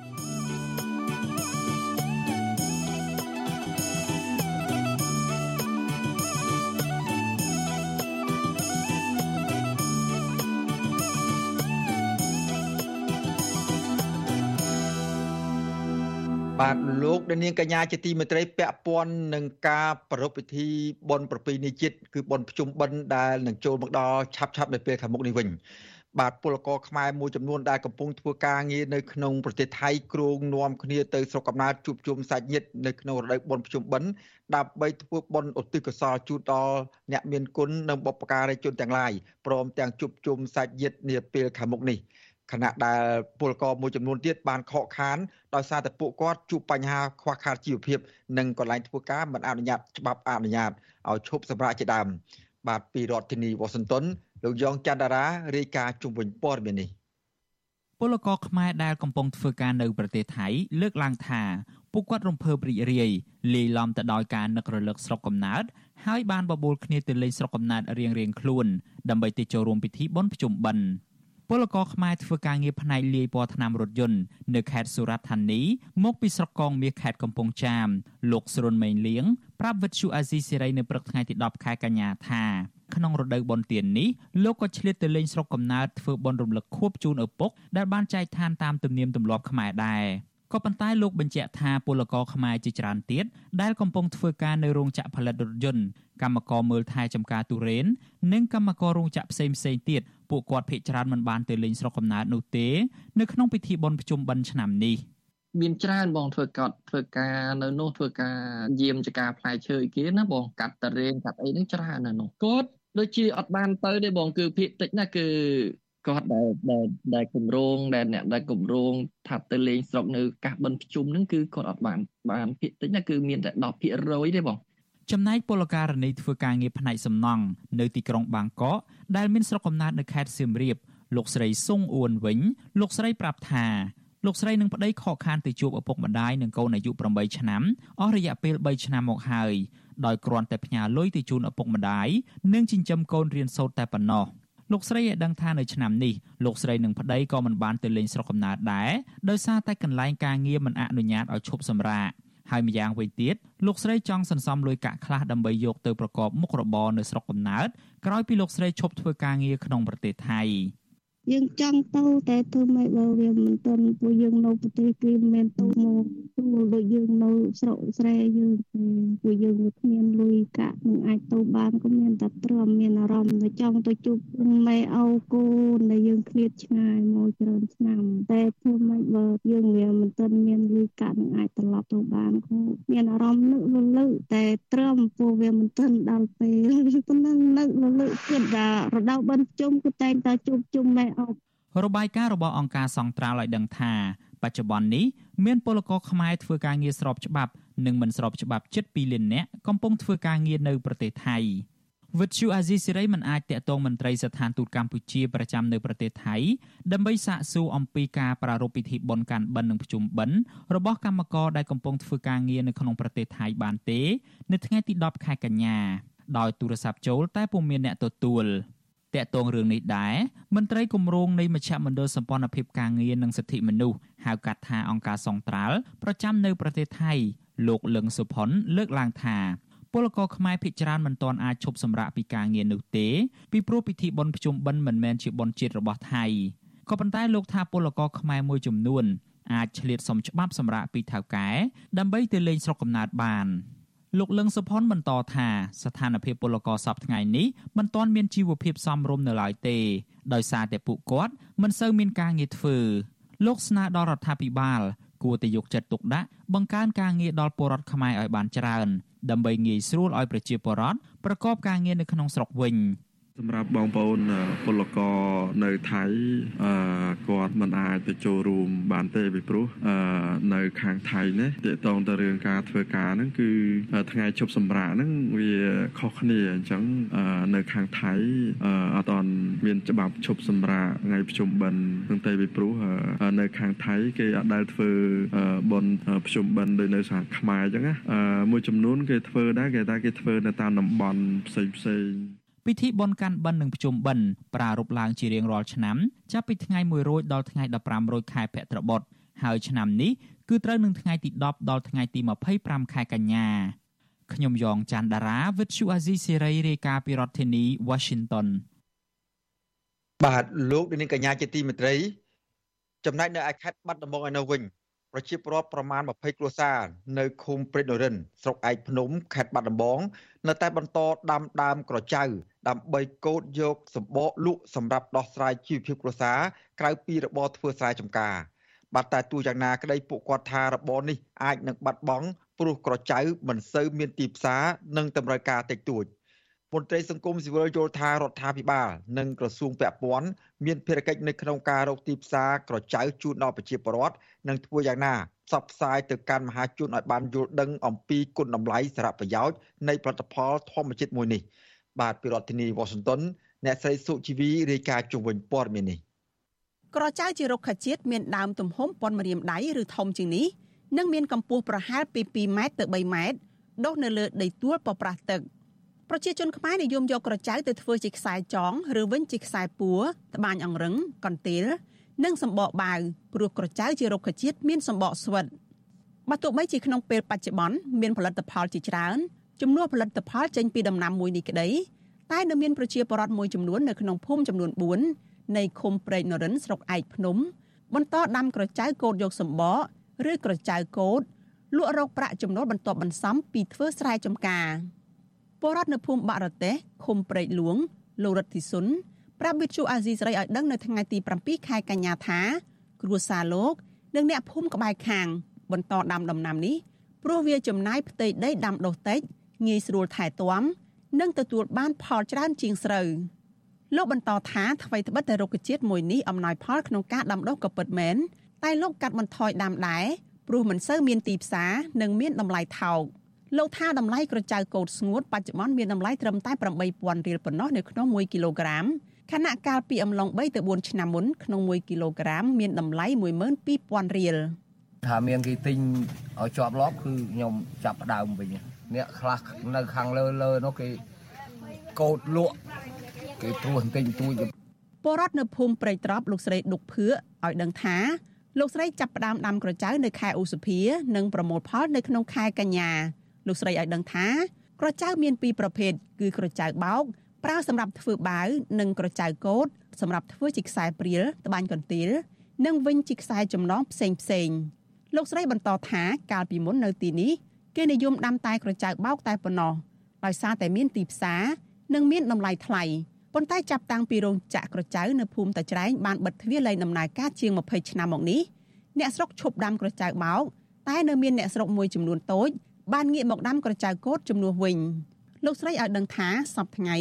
Speaker 1: បាទលោកនាងកញ្ញាជាទីមេត្រីពាក់ព័ន្ធនឹងការប្រារព្ធពិធីបុណ្យប្រពៃណីជាតិគឺបុណ្យភ្ជុំបិណ្ឌដែលនឹងចូលមកដល់ឆាប់ឆាប់នៅពេលខាងមុខនេះវិញបាទពលករខ្មែរមួយចំនួនដែលកំពុងធ្វើការងារនៅក្នុងប្រទេសថៃគ្រងនាំគ្នាទៅស្រុកកំណើតជួបជុំសាច់ញាតិនៅក្នុងរដូវបុណ្យភ្ជុំបិណ្ឌដើម្បីធ្វើបុណ្យឧទ្ទិសកុសលជូនដល់អ្នកមានគុណនិងបុព្វការីជនទាំងឡាយព្រមទាំងជួបជុំសាច់ញាតិនាពេលខាងមុខនេះ ខណៈដែលពលករមួយចំនួនទៀតបានខកខានដោយសារតែពួកគាត់ជួបបញ្ហាខ្វះខាតជីវភាពនិងកន្លែងធ្វើការមិនអនុញ្ញាតច្បាប់អនុញ្ញាតឲ្យឈប់សម្រាកជាដើមបាទពីរដ្ឋធានីវ៉ាស៊ីនតោនលោកយ៉ងច័ន្ទរារាយការណ៍ជុំវិញព័ត៌មាននេះ
Speaker 16: ពលករខ្មែរដែលកំពុងធ្វើការនៅប្រទេសថៃលើកឡើងថាពួកគាត់រំភើបរីករាយលាយឡំទៅដោយការនឹករលឹកស្រុកកំណើតហើយបានបបួលគ្នាទៅលេងស្រុកកំណើតរៀងៗខ្លួនដើម្បីទៅចូលរួមពិធីបុណ្យភ្ជុំបិណ្ឌ ពលករខ្មែរធ្វើការងារផ្នែកលាយពណ៌ថ្នាំរថយន្តនៅខេត្តសុរតធានីមកពីស្រុកកងមាសខេត្តកំពង់ចាមលោកស្រុនមេងលៀងប្រាប់វិទ្យុអាស៊ីសេរីនៅព្រឹកថ្ងៃទី10ខែកញ្ញាថាក្នុងរដូវបុណ្យទាននេះលោកក៏ឆ្លៀតទៅលេងស្រុកកំណើតធ្វើបុណ្យរំលឹកខួបជូនឪពុកដែលបានចែកឋានតាមទំនៀមទម្លាប់ខ្មែរដែរ ក៏ប៉ុន្តែលោកបញ្ជាក់ថាពលករខ្មែរជាច្រើនទៀតដែលកំពុងធ្វើការនៅរោងចក្រផលិតរថយន្តកម្មករមើលថែចំការទុរេននិងកម្មកររោងចក្រផ្សេងផ្សេងទៀតពួកគាត់ភ័យច្រើនមិនបានទៅលេងស្រុកកំណើតនោះទេនៅក្នុងពិធីបុណ្យភ្ជុំបិណ្ឌឆ្នាំនេះ
Speaker 17: មានច្រើនបងធ្វើកត់ធ្វើការនៅនោះធ្វើការយាមចការផ្លែឈើអីគេណាបងកាត់តរេនកាត់អីហ្នឹងច្រើននៅនោះគាត់ដូចជាអត់បានទៅទេបងគឺភាកតិចណាគឺ គាត់ដែលដែលដែលគម្រោងដែលអ្នកដែលគម្រោងថាទៅលេងស្រុកនៅកាសបិណ្ឌភ្ជុំហ្នឹងគឺគាត់អត់បានបានភាកតិចណាគឺមានតែ10%ទេបង
Speaker 16: ចំណែកពលករនីធ្វើការងារផ្នែកសំណង់នៅទីក្រុងបាងកកដែលមានស្រុកកំណើតនៅខេត្តសៀមរាបលោកស្រីសុងអ៊ួនវិញលោកស្រីប្រាប់ថាលោកស្រីនឹងប្តីខកខានទៅជួបឪពុកម្ដាយនិងកូនអាយុ8ឆ្នាំអស់រយៈពេល3ឆ្នាំមកហើយដោយគ្រាន់តែផ្ញើលុយទៅជូនឪពុកម្ដាយនិងចិញ្ចឹមកូនរៀនសូត្រតែប៉ុណ្ណោះ លោកស្រីឲ្យដឹងថានៅឆ្នាំនេះលោកស្រីនិងប្តីក៏មិនបានទៅលេងស្រុកកំណើតដែរដោយសារតែកន្លែងការងារមិនអនុញ្ញាតឲ្យឈប់សម្រាកហើយម្យ៉ាងវិញទៀតលោកស្រីចង់សន្សំលុយកាក់ខ្លះដើម្បីយកទៅប្រកបមុខរបរនៅស្រុកកំណើតក្រោយពីលោកស្រីឈប់ធ្វើការងារក្នុងប្រទេសថៃ
Speaker 18: យើងចង់ទៅតែធ្វើម៉េចបើវាមិនទាន់ពួកយើងនៅប្រទេសគេមិនមែនទៅមកទូដូចយើងនៅស្រុកស្រែយើងពួកយើងវាគ្មានលុយកាក់នឹងអាចទៅបានក៏មានតែទ្រាំមានអារម្មណ៍ទៅចង់ទៅជួបម៉ែឪគូដែលយើងឃ្លាតឆ្ងាយមកច្រើនឆ្នាំតែធ្វើម៉េចបើយើងវាមិនទាន់មានលុយកាក់នឹងអាចត្រឡប់ទៅបានក៏មានអារម្មណ៍នឹករលឹកតែទ្រាំពួកវាមិនទាន់ដល់ពេលប៉ុណ្ណឹងនឹករលឹកគិតថារដូវបិណ្ឌជុំគឺតែងតែជួបជុំម៉ែ
Speaker 16: របាយការណ៍របស់អង្គការសង្ត្រាល់ឲ្យដឹងថាបច្ចុប្បន្ននេះមានពលករខ្មែរធ្វើការងារស្របច្បាប់និងមិនស្របច្បាប់ជិត2លាននាក់កំពុងធ្វើការងារនៅប្រទេសថៃវិទ្យុអាស៊ីសេរីមិនអាចតាក់ទងមន្ត្រីស្ថានទូតកម្ពុជាប្រចាំនៅប្រទេសថៃដើម្បីសាកសួរអំពីការប្រារព្ធពិធីបុណ្យកាន់បិណ្ឌនិងភ្ជុំបិណ្ឌរបស់កម្មករដែលកំពុងធ្វើការងារនៅក្នុងប្រទេសថៃបានទេ នៅថ្ងៃទី10ខែកញ្ញាដោយទូរស័ព្ទចូលតែពុំមានអ្នកទទួល តកតងរឿងនេះដែរមន្ត្រីគម្រោងនៃមជ្ឈមណ្ឌលសម្ព័ន្ធភាពការងារនិងសិទ្ធិមនុស្សហៅកាត់ថាអង្គការសង្ត្រាល់ប្រចាំនៅប្រទេសថៃលោកលឹងសុផុនលើកឡើងថាពលករខ្មែរភិជាច្រើនមិនទាន់អាចឈប់សម្រាកពីការងារនោះទេពីព្រោះពិធីបុណ្យភ្ជុំបិណ្ឌមិនមែនជាបុណ្យជាតិរបស់ថៃក៏ប៉ុន្តែលោកថាពលករខ្មែរមួយចំនួនអាចឆ្លៀតសុំច្បាប់សម្រាកពីថៅកែដើម្បីទៅលេងស្រុកកំណើតបាន លោកលឹងសុផុនបន្តថាស្ថានភាពពលករសពថ្ងៃនេះមិនទាន់មានជីវភាពសមរម្យនៅឡើយទេ ដោយសារតែពួកគាត់មិនសូវមានការងារធ្វើលោកស្នើដល់រដ្ឋាភិបាល គួរតែយកចិត្តទុកដាក់បង្កើនការងារដល់ពលរដ្ឋខ្មែរឲ្យបានច្រើន ដើម្បីងាយស្រួលឲ្យប្រជាពលរដ្ឋប្រកបការងារនៅក្នុងស្រុកវិញ។
Speaker 19: សម្រាប់បងប្អូនពលករនៅថៃគាត់មិនអាចទៅចូលរួមបានទេពីព្រោះនៅខាងថៃនេះតកតងទៅរឿងការធ្វើការហ្នឹងគឺថ្ងៃជប់សម្រាកហ្នឹងវាខុសគ្នាអញ្ចឹងនៅខាងថៃអត់តមានច្បាប់ជប់សម្រាកថ្ងៃប្រជុំបិណ្ឌហ្នឹងទេពីព្រោះនៅខាងថៃគេអត់ដែលធ្វើបុណ្យប្រជុំបិណ្ឌដោយនៅសហខ្មែរអញ្ចឹងណាមួយចំនួនគេធ្វើដែរគេថាគេធ្វើនៅតាមតំបន់ផ្សេងផ្សេង
Speaker 16: ពិធីបុណ្យកាន់បិណ្ឌនិងភ្ជុំបិណ្ឌប្រារព្ធឡើងជារៀងរាល់ឆ្នាំចាប់ពីថ្ងៃ1រោចដល់ថ្ងៃ15រោចខែភទ្របទហើយឆ្នាំនេះគឺត្រូវនឹងថ្ងៃទី10ដល់ថ្ងៃទី25ខែកញ្ញាខ្ញុំយ៉ងច័ន្ទដារាវិទ្យុអាស៊ីសេរីរាយការណ៍ពីរដ្ឋធានី Washington
Speaker 1: បាទលោកនាងកញ្ញាជាទីមេត្រី ចំណែកនៅឯខេត្តបាត់ដំបងឯនោះវិញប្រជាពលរដ្ឋប្រមាណ20គ្រួសារនៅឃុំព្រៃនរិនស្រុកឯកភ្នំខេត្តបាត់ដំបង នៅតែបន្តដាំដើមក្រចៅ ដើម្បីកូតយកសម្បកលក់សម្រាប់ដោះស្រាយជីវភាពគ្រួសារក្រៅពីរបរធ្វើស្រែចម្ការបាទតែទោះយ៉ាងណាក្តីពួកគាត់ថារបរនេះអាចនឹងបាត់បង់ព្រោះក្រចៅមិនសូវមានទីផ្សារនិងតម្រូវការតិចតួចមន្ត្រីសង្គមស៊ីវិលយល់ថារដ្ឋាភិបាលនិងក្រសួងពាក់ព័ន្ធមានភារកិច្ចនៅក្នុងការរកទីផ្សារក្រចៅជូនដល់ប្រជាពលរដ្ឋនិងធ្វើយ៉ាងណាផ្សព្វផ្សាយទៅកាន់មហាជនឲ្យបានយល់ដឹងអំពីគុណតម្លៃសារៈប្រយោជន៍នៃផលិតផលធម្មជាតិមួយនេះ បាទពីរដ្ឋធានី Washington អ្នកស្រីសុជីវីរាយការណ៍ជុំវិញព័ត៌មាននេះ
Speaker 20: ក្រចៅជារុក្ខជាតិមានដើមទំហំប៉ុនម្រាមដៃឬធំជាងនេះនិងមានកម្ពស់ប្រហែលពី2ម៉ែត្រទៅ3ម៉ែត្រដុះនៅលើដីទួលប្រប្រាស់ទឹកប្រជាជនខ្មែរនិយមយកក្រចៅទៅធ្វើជាខ្សែចងឬវិញជាខ្សែពួរត្បាញអង្រឹងកន្ទេលនិងសម្បកបាវព្រោះក្រចៅជារុក្ខជាតិមានសម្បកស្វិតបើទោះបីជាក្នុងពេលបច្ចុប្បន្នមានផលិតផលជាច្រើន ចំនួនផលិតផលចេញពីដំណាំមួយនេះក្តីតែនៅមានប្រជាពលរដ្ឋមួយចំនួននៅក្នុងភូមិចំនួន4នៃឃុំព្រែកនរិនស្រុកឯកភ្នំ បន្តដាំក្រចៅកោតយកសម្បកឬក្រចៅកោតលក់រកប្រាក់ចំណូលបន្ទាប់បន្សំពីធ្វើស្រែចម្ការពលរដ្ឋនៅភូមិបាក់រទេសឃុំព្រែកលួងលោករដ្ឋិសុនប្រាប់វិទ្យុអាស៊ីសេរីឲ្យដឹងនៅថ្ងៃទី7ខែកញ្ញាថាគ្រួសារលោកនិងអ្នកភូមិក្បែរខាង បន្តដាំដំណាំនេះព្រោះវាចំណាយផ្ទៃដីដាំដុះតិច ងាយស្រួលថែទាំនិងទទួលបានផលច្រើនជាងស្រូវលោកបន្តថាថ្មីត្បិតតែរុក្ខជាតិមួយនេះអំណោយផលក្នុងការដាំដុះក៏ពិតមែនតែលោកកាត់បន្ថយដាំដែរព្រោះមិនសូវមានទីផ្សារនិងមានតម្លៃថោកលោកថាតម្លៃក្រចៅកោតស្ងួតបច្ចុប្បន្នមានតម្លៃត្រឹមតែ8000រៀលប៉ុណ្ណោះនៅក្នុង1គីឡូក្រាមខណៈកាលពីអំឡុង3ទៅ4ឆ្នាំមុនក្នុង1គីឡូក្រាមមានតម្លៃ12000រៀល
Speaker 21: ថាមានគេទិញឲ្យជាប់លាប់គឺខ្ញុំចាប់ដើមវិញ អ្នកខ្លះនៅខាងលើលើនោះគេកោតលក់គេព្រោះបន្តិចបន្តួច
Speaker 20: ពលរដ្ឋនៅភូមិព្រៃត្រប់លោកស្រីដុកភឿឲ្យដឹងថាលោកស្រីចាប់ផ្ដើមដាំក្រចៅនៅខែឧសភានិងប្រមូលផលនៅក្នុងខែកញ្ញាលោកស្រីឲ្យដឹងថាក្រចៅមានពីរប្រភេទគឺក្រចៅបោកប្រើសម្រាប់ធ្វើបាវនិងក្រចៅកោតសម្រាប់ធ្វើជាខ្សែព្រាលត្បាញកន្ទាលនិងវិញជាខ្សែចំណងផ្សេងផ្សេងលោកស្រីបន្តថាកាលពីមុននៅទីនេះ គេនិយមដាំតែក្រចៅបោកតែប៉ុណ្ណោះដោយសារតែមានទីផ្សារនិងមានតម្លៃថ្លៃប៉ុន្តែចាប់តាំងពីរោងចក្រក្រចៅនៅភូមិតាច្រែងបានបិទទ្វារលែងដំណើរការជាង20ឆ្នាំមកនេះអ្នកស្រុកឈប់ដាំក្រចៅបោកតែនៅមានអ្នកស្រុកមួយចំនួនតូចបានងាកមកដាំក្រចៅកោតជំនួសវិញលោកស្រីឲ្យដឹងថាសប្តាហ៍ថ្ងៃ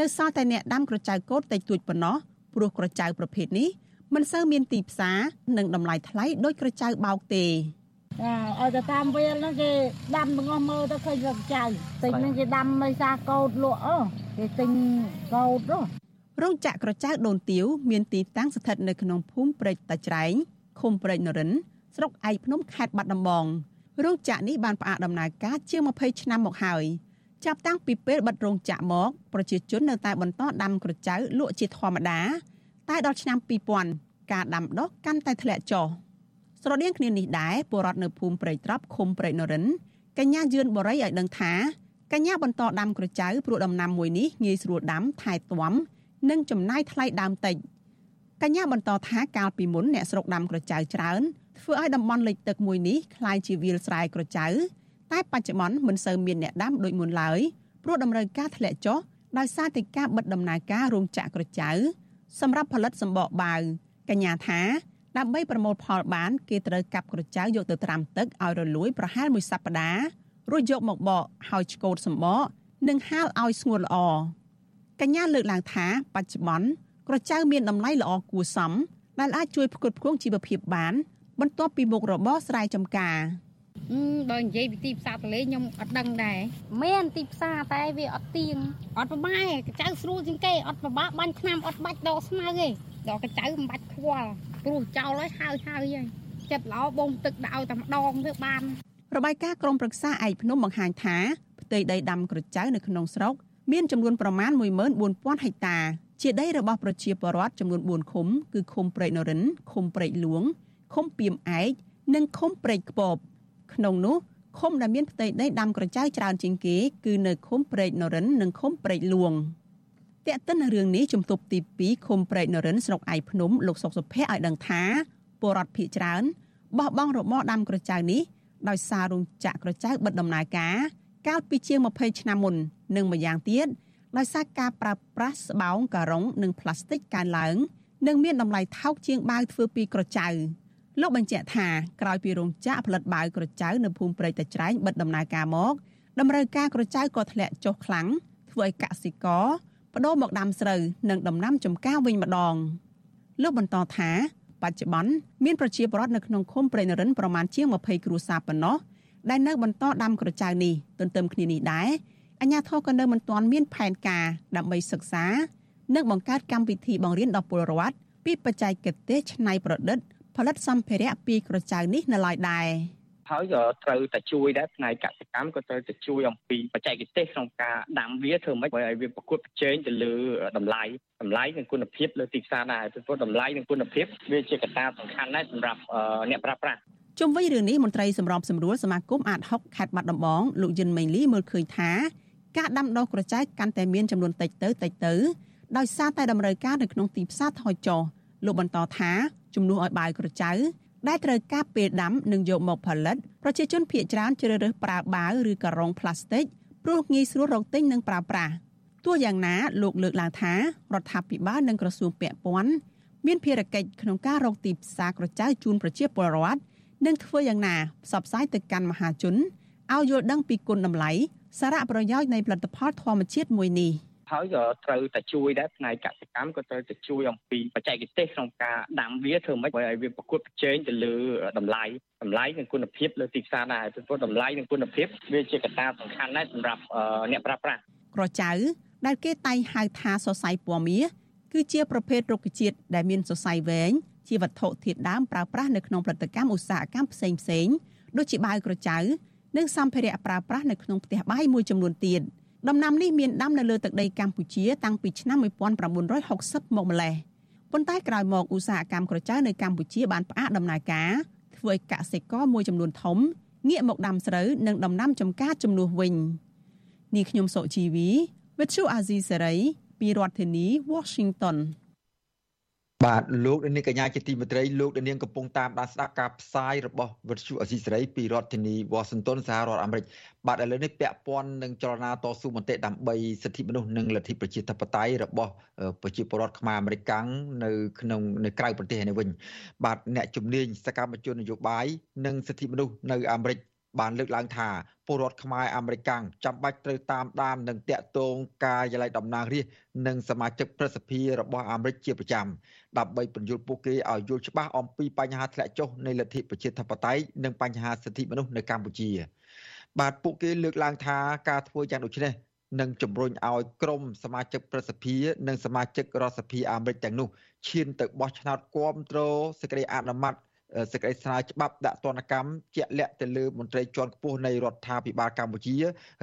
Speaker 20: នៅសល់តែអ្នកដាំក្រចៅកោតតិចតួចប៉ុណ្ណោះព្រោះក្រចៅប្រភេទនេះមិនសូវមានទីផ្សារនិងតម្លៃថ្លៃដូចក្រចៅបោកទេ
Speaker 22: ចា ឲ្យទៅតាមវាលហ្នឹងគេដាំទាំងអស់មើលទៅឃើញរកចៅទិញហ្នឹងគេដាំមិនសាកោតលក់អូគេទិញកោតហ៎
Speaker 20: រោងចក្រក្រចៅដូនទាវមានទីតាំងស្ថិតនៅក្នុងភូមិព្រែកតាច្រែងឃុំព្រែកនរិនស្រុកឯកភ្នំខេត្តបាត់ដំបងរោងចក្រនេះបានផ្អាកដំណើរការជាង20ឆ្នាំមកហើយចាប់តាំងពីពេលបិទរោងចក្រមកប្រជាជននៅតែបន្តដាំក្រចៅលក់ជាធម្មតាតែដល់ឆ្នាំ2000ការដាំដុះកាន់តែធ្លាក់ចុះ ស្រដៀងគ្នានេះដែរពលរដ្ឋនៅភូមិព្រៃត្រប់ឃុំព្រៃនរិនកញ្ញាយឿនបរិយឲ្យដឹងថាកញ្ញាបន្តដាំក្រចៅព្រោះដំណាំមួយនេះងាយស្រួលដាំថែទាំនិងចំណាយថ្លៃដើមតិចកញ្ញាបន្តថាកាលពីមុនអ្នកស្រុកដាំក្រចៅច្រើនធ្វើឲ្យតំបន់លិចទឹកមួយនេះคล้ายជាវាលស្រែក្រចៅតែបច្ចុប្បន្នមិនសូវមានអ្នកដាំដូចមុនឡើយព្រោះតម្រូវការធ្លាក់ចុះដោយសារតែការបិទដំណើរការរោងចក្រក្រចៅសម្រាប់ផលិតសម្បកបាវកញ្ញាថា ដើម្បីប្រមូលផលបានគេត្រូវកាប់ក្រចៅយកទៅត្រាំទឹកឲ្យរលួយប្រហែលមួយសប្តាហ៍រួចយកមកបកហើយឆ្កូតសម្បកនិងហាលឲ្យស្ងួតល្អកញ្ញាលើកឡើងថាបច្ចុប្បន្នក្រចៅមានតម្លៃល្អគួរសមដែលអាចជួយផ្គត់ផ្គង់ជីវភាពបាន បន្ទាប់ពីមុខរបរស្រែចម្ការ
Speaker 22: បើនិយាយពីទីផ្សារតលេខ្ញុំអត់ដឹងដែរមានទីផ្សារតែវាអត់ទៀងអត់ប្រម៉ែកញ្ចៅស្រួលជាងគេអត់ប្របាបាញ់ថ្នាំអត់បាច់ដកស្មៅទេ ដកកញ្ចៅមិនបាច់ខ្វល់ព្រោះចោលហើយហើយហើយហើយចិត្តល្អបងទឹកដាក់ឲ្យតែម្ដងទៅបាន
Speaker 20: របាយការណ៍ក្រមប្រឹក្សាឯកភ្នំបង្ហាញថាផ្ទៃដីដាំក្រចៅនៅក្នុងស្រុកមានចំនួនប្រមាណ14000ហិកតា ជាដីរបស់ប្រជាពលរដ្ឋចំនួន4ឃុំគឺឃុំព្រែកនរិនឃុំព្រែកលួងឃុំពីមឯកនិងឃុំព្រែកក្បបក្នុងនោះឃុំដែលមានផ្ទៃដីដាំក្រចៅច្រើនជាងគេ គឺនៅឃុំព្រែកនរិននិងឃុំព្រែកលួង តែកតិនរឿងនេះជំទប់ទី2ឃុំព្រែកនរិនស្រុកឯភ្នំលោកសុកសុភ័ក្រឲ្យដឹងថាពលរដ្ឋភៀកច្រើនបោះបង់របរដាំក្រចៅនេះដោយសាររោងចក្រក្រចៅបិទដំណើរការកាលពីជាង20ឆ្នាំមុននិងម្យ៉ាងទៀតដោយសារការប្រើប្រាស់ស្បោងការ៉ុងនិងផ្លាស្ទិកកើនឡើងនិងមានតម្លៃថោកជាងបាវធ្វើពីក្រចៅលោកបញ្ជាក់ថាក្រោយពីរោងចក្រផលិតបាវក្រចៅនៅភូមិព្រៃតាច្រែងបិទដំណើរការមក តម្រូវការក្រចៅក៏ធ្លាក់ចុះខ្លាំងធ្វើឲ្យកសិករ បដូរមកដាំស្រូវនិងដំណាំចម្ការវិញម្ដងលោកបន្តថាបច្ចុប្បន្នមានប្រជាពលរដ្ឋនៅក្នុងឃុំព្រៃនរិនប្រមាណជាង20គ្រួសារប៉ុណ្ណោះដែលនៅបន្តដាំក្រចៅនេះទន្ទឹមគ្នានេះដែរអាជ្ញាធរក៏នៅមិនទាន់មានផែនការដើម្បីសិក្សានិងបង្កើតកម្មវិធីបង្រៀនដល់ពលរដ្ឋពីបច្ចេកទេសច្នៃប្រឌិតផលិតសម្ភារៈពីក្រចៅនេះនៅឡើយដែរ
Speaker 23: ហើយក៏ត្រូវតែជួយដែរផ្នែកកសិកម្មក៏ត្រូវតែជួយអំពីបច្ចេកទេសក្នុងការដាំវាធ្វើម៉េចឲ្យវាប្រកួតប្រជែងទៅលើតម្លៃតម្លៃនិងគុណភាពលើទីផ្សារដែរព្រោះតម្លៃនិងគុណភាពវាជាកត្តាសំខាន់ណាស់សម្រាប់អ្នកប្រើប្រាស់
Speaker 20: ជុំវិញរឿងនេះមន្ត្រីសម្របសម្រួលសមាគមអាត6ខេត្តបាត់ដំបងលោកយិនមេងលីមើលឃើញថាការដាំដុះក្រចៅកាន់តែមានចំនួនតិចទៅតិចទៅដោយសារតែតម្រូវការនៅក្នុងទីផ្សារថយចុះលោកបន្តថាជំនួសឲ្យបាវក្រចៅ ដែលត្រូវការពេលដាំនិងយកមកផលិតប្រជាជនភាគច្រើនជ្រើសរើសប្រើបាវឬការ៉ុងផ្លាស្ទិកព្រោះងាយស្រួលរកទិញនិងប្រើប្រាស់ទោះយ៉ាងណាលោកលើកឡើងថារដ្ឋាភិបាលនិងក្រសួងពាក់ព័ន្ធមានភារកិច្ចក្នុងការរកទីផ្សារក្រចៅជូនប្រជាពលរដ្ឋនិងធ្វើយ៉ាងណាផ្សព្វផ្សាយទៅកាន់មហាជនឲ្យយល់ដឹងពីគុណតម្លៃសារៈប្រយោជន៍នៃផលិតផលធម្មជាតិមួយនេះ
Speaker 23: ហើយក៏ត្រូវតែជួយដែរផ្នែកកសិកម្មក៏ត្រូវតែជួយអំពីបច្ចេកទេសក្នុងការដាំវាធ្វើម៉េចឲ្យវាប្រកួតប្រជែងទៅលើតម្លៃតម្លៃនិងគុណភាពលើទីផ្សារដែរព្រោះតម្លៃនិងគុណភាពវាជាកត្តាសំខាន់ណាស់សម្រាប់អ្នកប្រើប្រាស់
Speaker 20: ក្រចៅដែលគេតែងហៅថាសរសៃពណ៌មាសគឺជាប្រភេទរុក្ខជាតិដែលមានសរសៃវែងជាវត្ថុធាតុដើមប្រើប្រាស់នៅក្នុងផលិតកម្មឧស្សាហកម្មផ្សេងផ្សេងដូចជាបាវក្រចៅនិងសម្ភារៈប្រើប្រាស់នៅក្នុងផ្ទះបាយមួយចំនួនទៀត ដំណាំនេះមានដាំនៅលើទឹកដីកម្ពុជាតាំងពីឆ្នាំ1960មកម្លេះប៉ុន្តែក្រោយមកឧស្សាហកម្មក្រចៅនៅកម្ពុជាបានផ្អាកដំណើរការធ្វើឲ្យកសិករមួយចំនួនធំងាកមកដាំស្រូវនិងដំណាំចម្ការជំនួសវិញនេះខ្ញុំសុជីវី With you Azizi Saray ពីរដ្ឋធានី Washington
Speaker 1: បាទលោកនាងកញ្ញាជាទីមេត្រីលោកនាងកំពុងតាមដានស្ដាប់ការផ្សាយរបស់វិទ្យុអសីសេរីពីរដ្ឋធានី Washington សហរដ្ឋអាមេរិកបាទឥឡូវនេះពាក់ព័ន្ធនឹងចលនាតស៊ូមតិដើម្បីសិទ្ធិមនុស្សនិងលទ្ធិប្រជាធិបតេយ្យរបស់ប្រជាពលរដ្ឋខ្មែរអាមេរិកនៅក្នុងនៅក្រៅប្រទេសនេះវិញបាទអ្នកជំនាញសកម្មជននយោបាយនិងសិទ្ធិមនុស្សនៅអាមេរិក បានលើកឡើងថាពលរដ្ឋខ្មែរអាមេរិកាំងចាំបាច់ត្រូវតាមដាននិងតាក់ទងការិយាល័យតំណាងរាស្ត្រនិងសមាជិកប្រសិទ្ធិរបស់អាមេរិកជាប្រចាំដើម្បីពន្យល់ពួកគេឲ្យយល់ច្បាស់អំពីបញ្ហាធ្លាក់ចុះនៃលទ្ធិប្រជាធិបតេយ្យនិងបញ្ហាសិទ្ធិមនុស្សនៅកម្ពុជា បាទពួកគេលើកឡើងថាការធ្វើយ៉ាងដូចនេះនឹងជំរុញឲ្យក្រមសមាជិកប្រសិទ្ធិនិងសមាជិករដ្ឋសភាអាមេរិកទាំងនោះឈានទៅបោះឆ្នោតគាំទ្រសេចក្តីអនុម័ត សេចក្តីស្នើច្បាប់ដាក់ទណ្ឌកម្មជាក់លាក់ទៅលើមន្ត្រីជាន់ខ្ពស់នៃរដ្ឋាភិបាលកម្ពុជា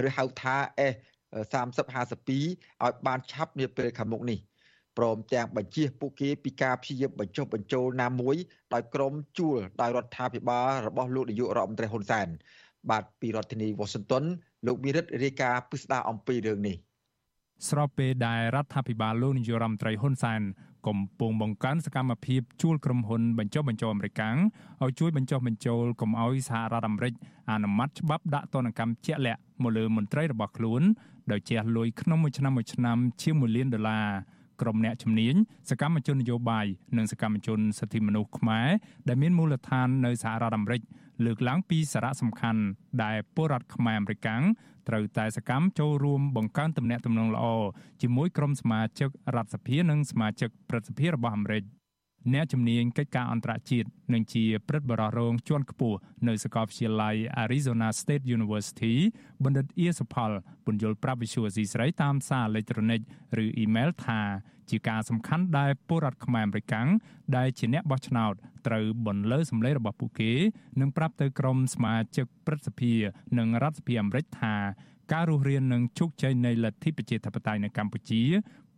Speaker 1: ឬហៅថា S 3052ឲ្យបានឆាប់នាពេលខាងមុខនេះព្រមទាំងបញ្ជាពួកគេពីការព្យាយាមបញ្ចុះបញ្ចូលណាមួយដោយក្រមជួលដោយរដ្ឋាភិបាលរបស់លោកនាយករដ្ឋមន្ត្រីហ៊ុនសែនបាទពីរដ្ឋធានី Washington លោកវិរិទ្ធរាយការណ៍ពិស្ដារអំពីរឿងនេះ
Speaker 24: ស្របពេលដែលរដ្ឋាភិបាលលោកនាយរដ្ឋមន្ត្រីហ៊ុនសែន កំពុងបង្កើនសកម្មភាពជួលក្រុមហ៊ុនបញ្ចុះបញ្ចូលអាមេរិកឲ្យជួយបញ្ចុះបញ្ចូលកុំឲ្យសហរដ្ឋអាមេរិកអនុម័តច្បាប់ដាក់ទណ្ឌកម្មជាក់លាក់មកលើមន្ត្រីរបស់ខ្លួនដោយជះលុយក្នុងមួយឆ្នាំមួយឆ្នាំជាង1លានដុល្លារ ក្រុមអ្នកជំនាញសកម្មជននយោបាយនិងសកម្មជនសិទ្ធិមនុស្សខ្មែរដែលមានមូលដ្ឋាននៅសហរដ្ឋអាមេរិកលើកឡើងពីសារៈសំខាន់ដែលពលរដ្ឋខ្មែរអាមេរិកត្រូវតែសកម្មចូលរួមបង្កើនទំនាក់ទំនងល្អជាមួយក្រុមសមាជិករដ្ឋសភានិងសមាជិកព្រឹទ្ធសភារបស់អាមេរិក អ្នកជំនាញកិច្ចការអន្តរជាតិនិងជាព្រឹទ្ធបរិះរងជាន់ខ្ពស់នៅសាកលវិទ្យាល័យ Arizona State University បណ្ឌិតអៀសផលពន្យល់ប្រាប់វិសុវស៊ីស្រីតាមសារអេឡិចត្រូនិកឬអ៊ីមែលថាជាការសំខាន់ដែលពលរដ្ឋខ្មែរអាមេរិកាំងដែលជាអ្នកបោះឆ្នោតត្រូវបន្លឺសម្លេងរបស់ពួកគេនិងប្រាប់ទៅក្រុមសមាជិកព្រឹទ្ធសភានិងរដ្ឋសភាអាមេរិកថាការរស់រាននិងជោគជ័យនៃលទ្ធិប្រជាធិបតេយ្យនៅកម្ពុជា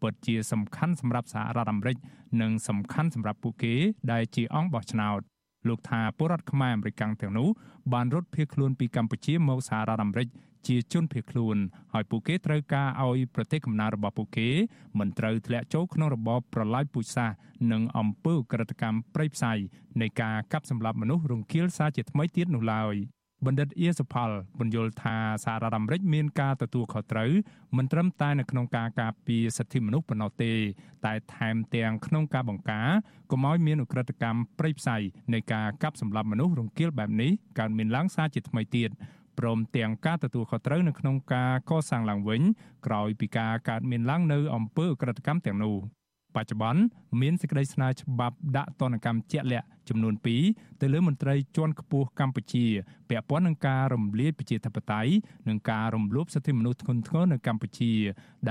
Speaker 24: ពិតជាសំខាន់សម្រាប់សហរដ្ឋអាមេរិកនិងសំខាន់សម្រាប់ពួកគេដែលជាអង្គបោះឆ្នោតលោកថាពលរដ្ឋខ្មែរអាមេរិកទាំងនោះបានរត់ភៀសខ្លួនពីកម្ពុជាមកសហរដ្ឋអាមេរិកជាជនភៀសខ្លួនហើយពួកគេត្រូវការឲ្យប្រទេសកំណើតរបស់ពួកគេមិនត្រូវធ្លាក់ចូលក្នុងរបបប្រល័យពូជសាសន៍និងអំពើក្រិតកម្មប្រៃផ្សៃនៃការកាប់សម្លាប់មនុស្សរង្គាលសារជាថ្មីទៀតនោះឡើយ បណ្ឌិតអៀសផលបញ្យល់ថាសហរដ្ឋអាមេរិកមានការទទួលខុសត្រូវមិនត្រឹមតែនៅក្នុងការការពារសិទ្ធិមនុស្សប៉ុណ្ណោះទេ តែថែមទាំងក្នុងការបង្ការកុំឲ្យមានឧក្រិដ្ឋកម្មប្រៃផ្សៃនៃការកាប់សម្លាប់មនុស្សរង្គាលបែបនេះកើតមានឡើងសារជាថ្មីទៀតព្រមទាំងការទទួលខុសត្រូវនៅក្នុងការកសាងឡើងវិញក្រោយពីការកើតមានឡើងនៅអំពើអក្រិតកម្មទាំងនោះ បច្ចុប្បន្នមានសេចក្តីស្នើច្បាប់ដាក់ទណ្ឌកម្មជាក់លាក់ចំនួន2ទៅលើមន្ត្រីជាន់ខ្ពស់កម្ពុជាពាក់ព័ន្ធនឹងការរំលាយប្រជាធិបតេយ្យនិងការរំលោភសិទ្ធិមនុស្សធ្ងន់ធ្ងរនៅកម្ពុជា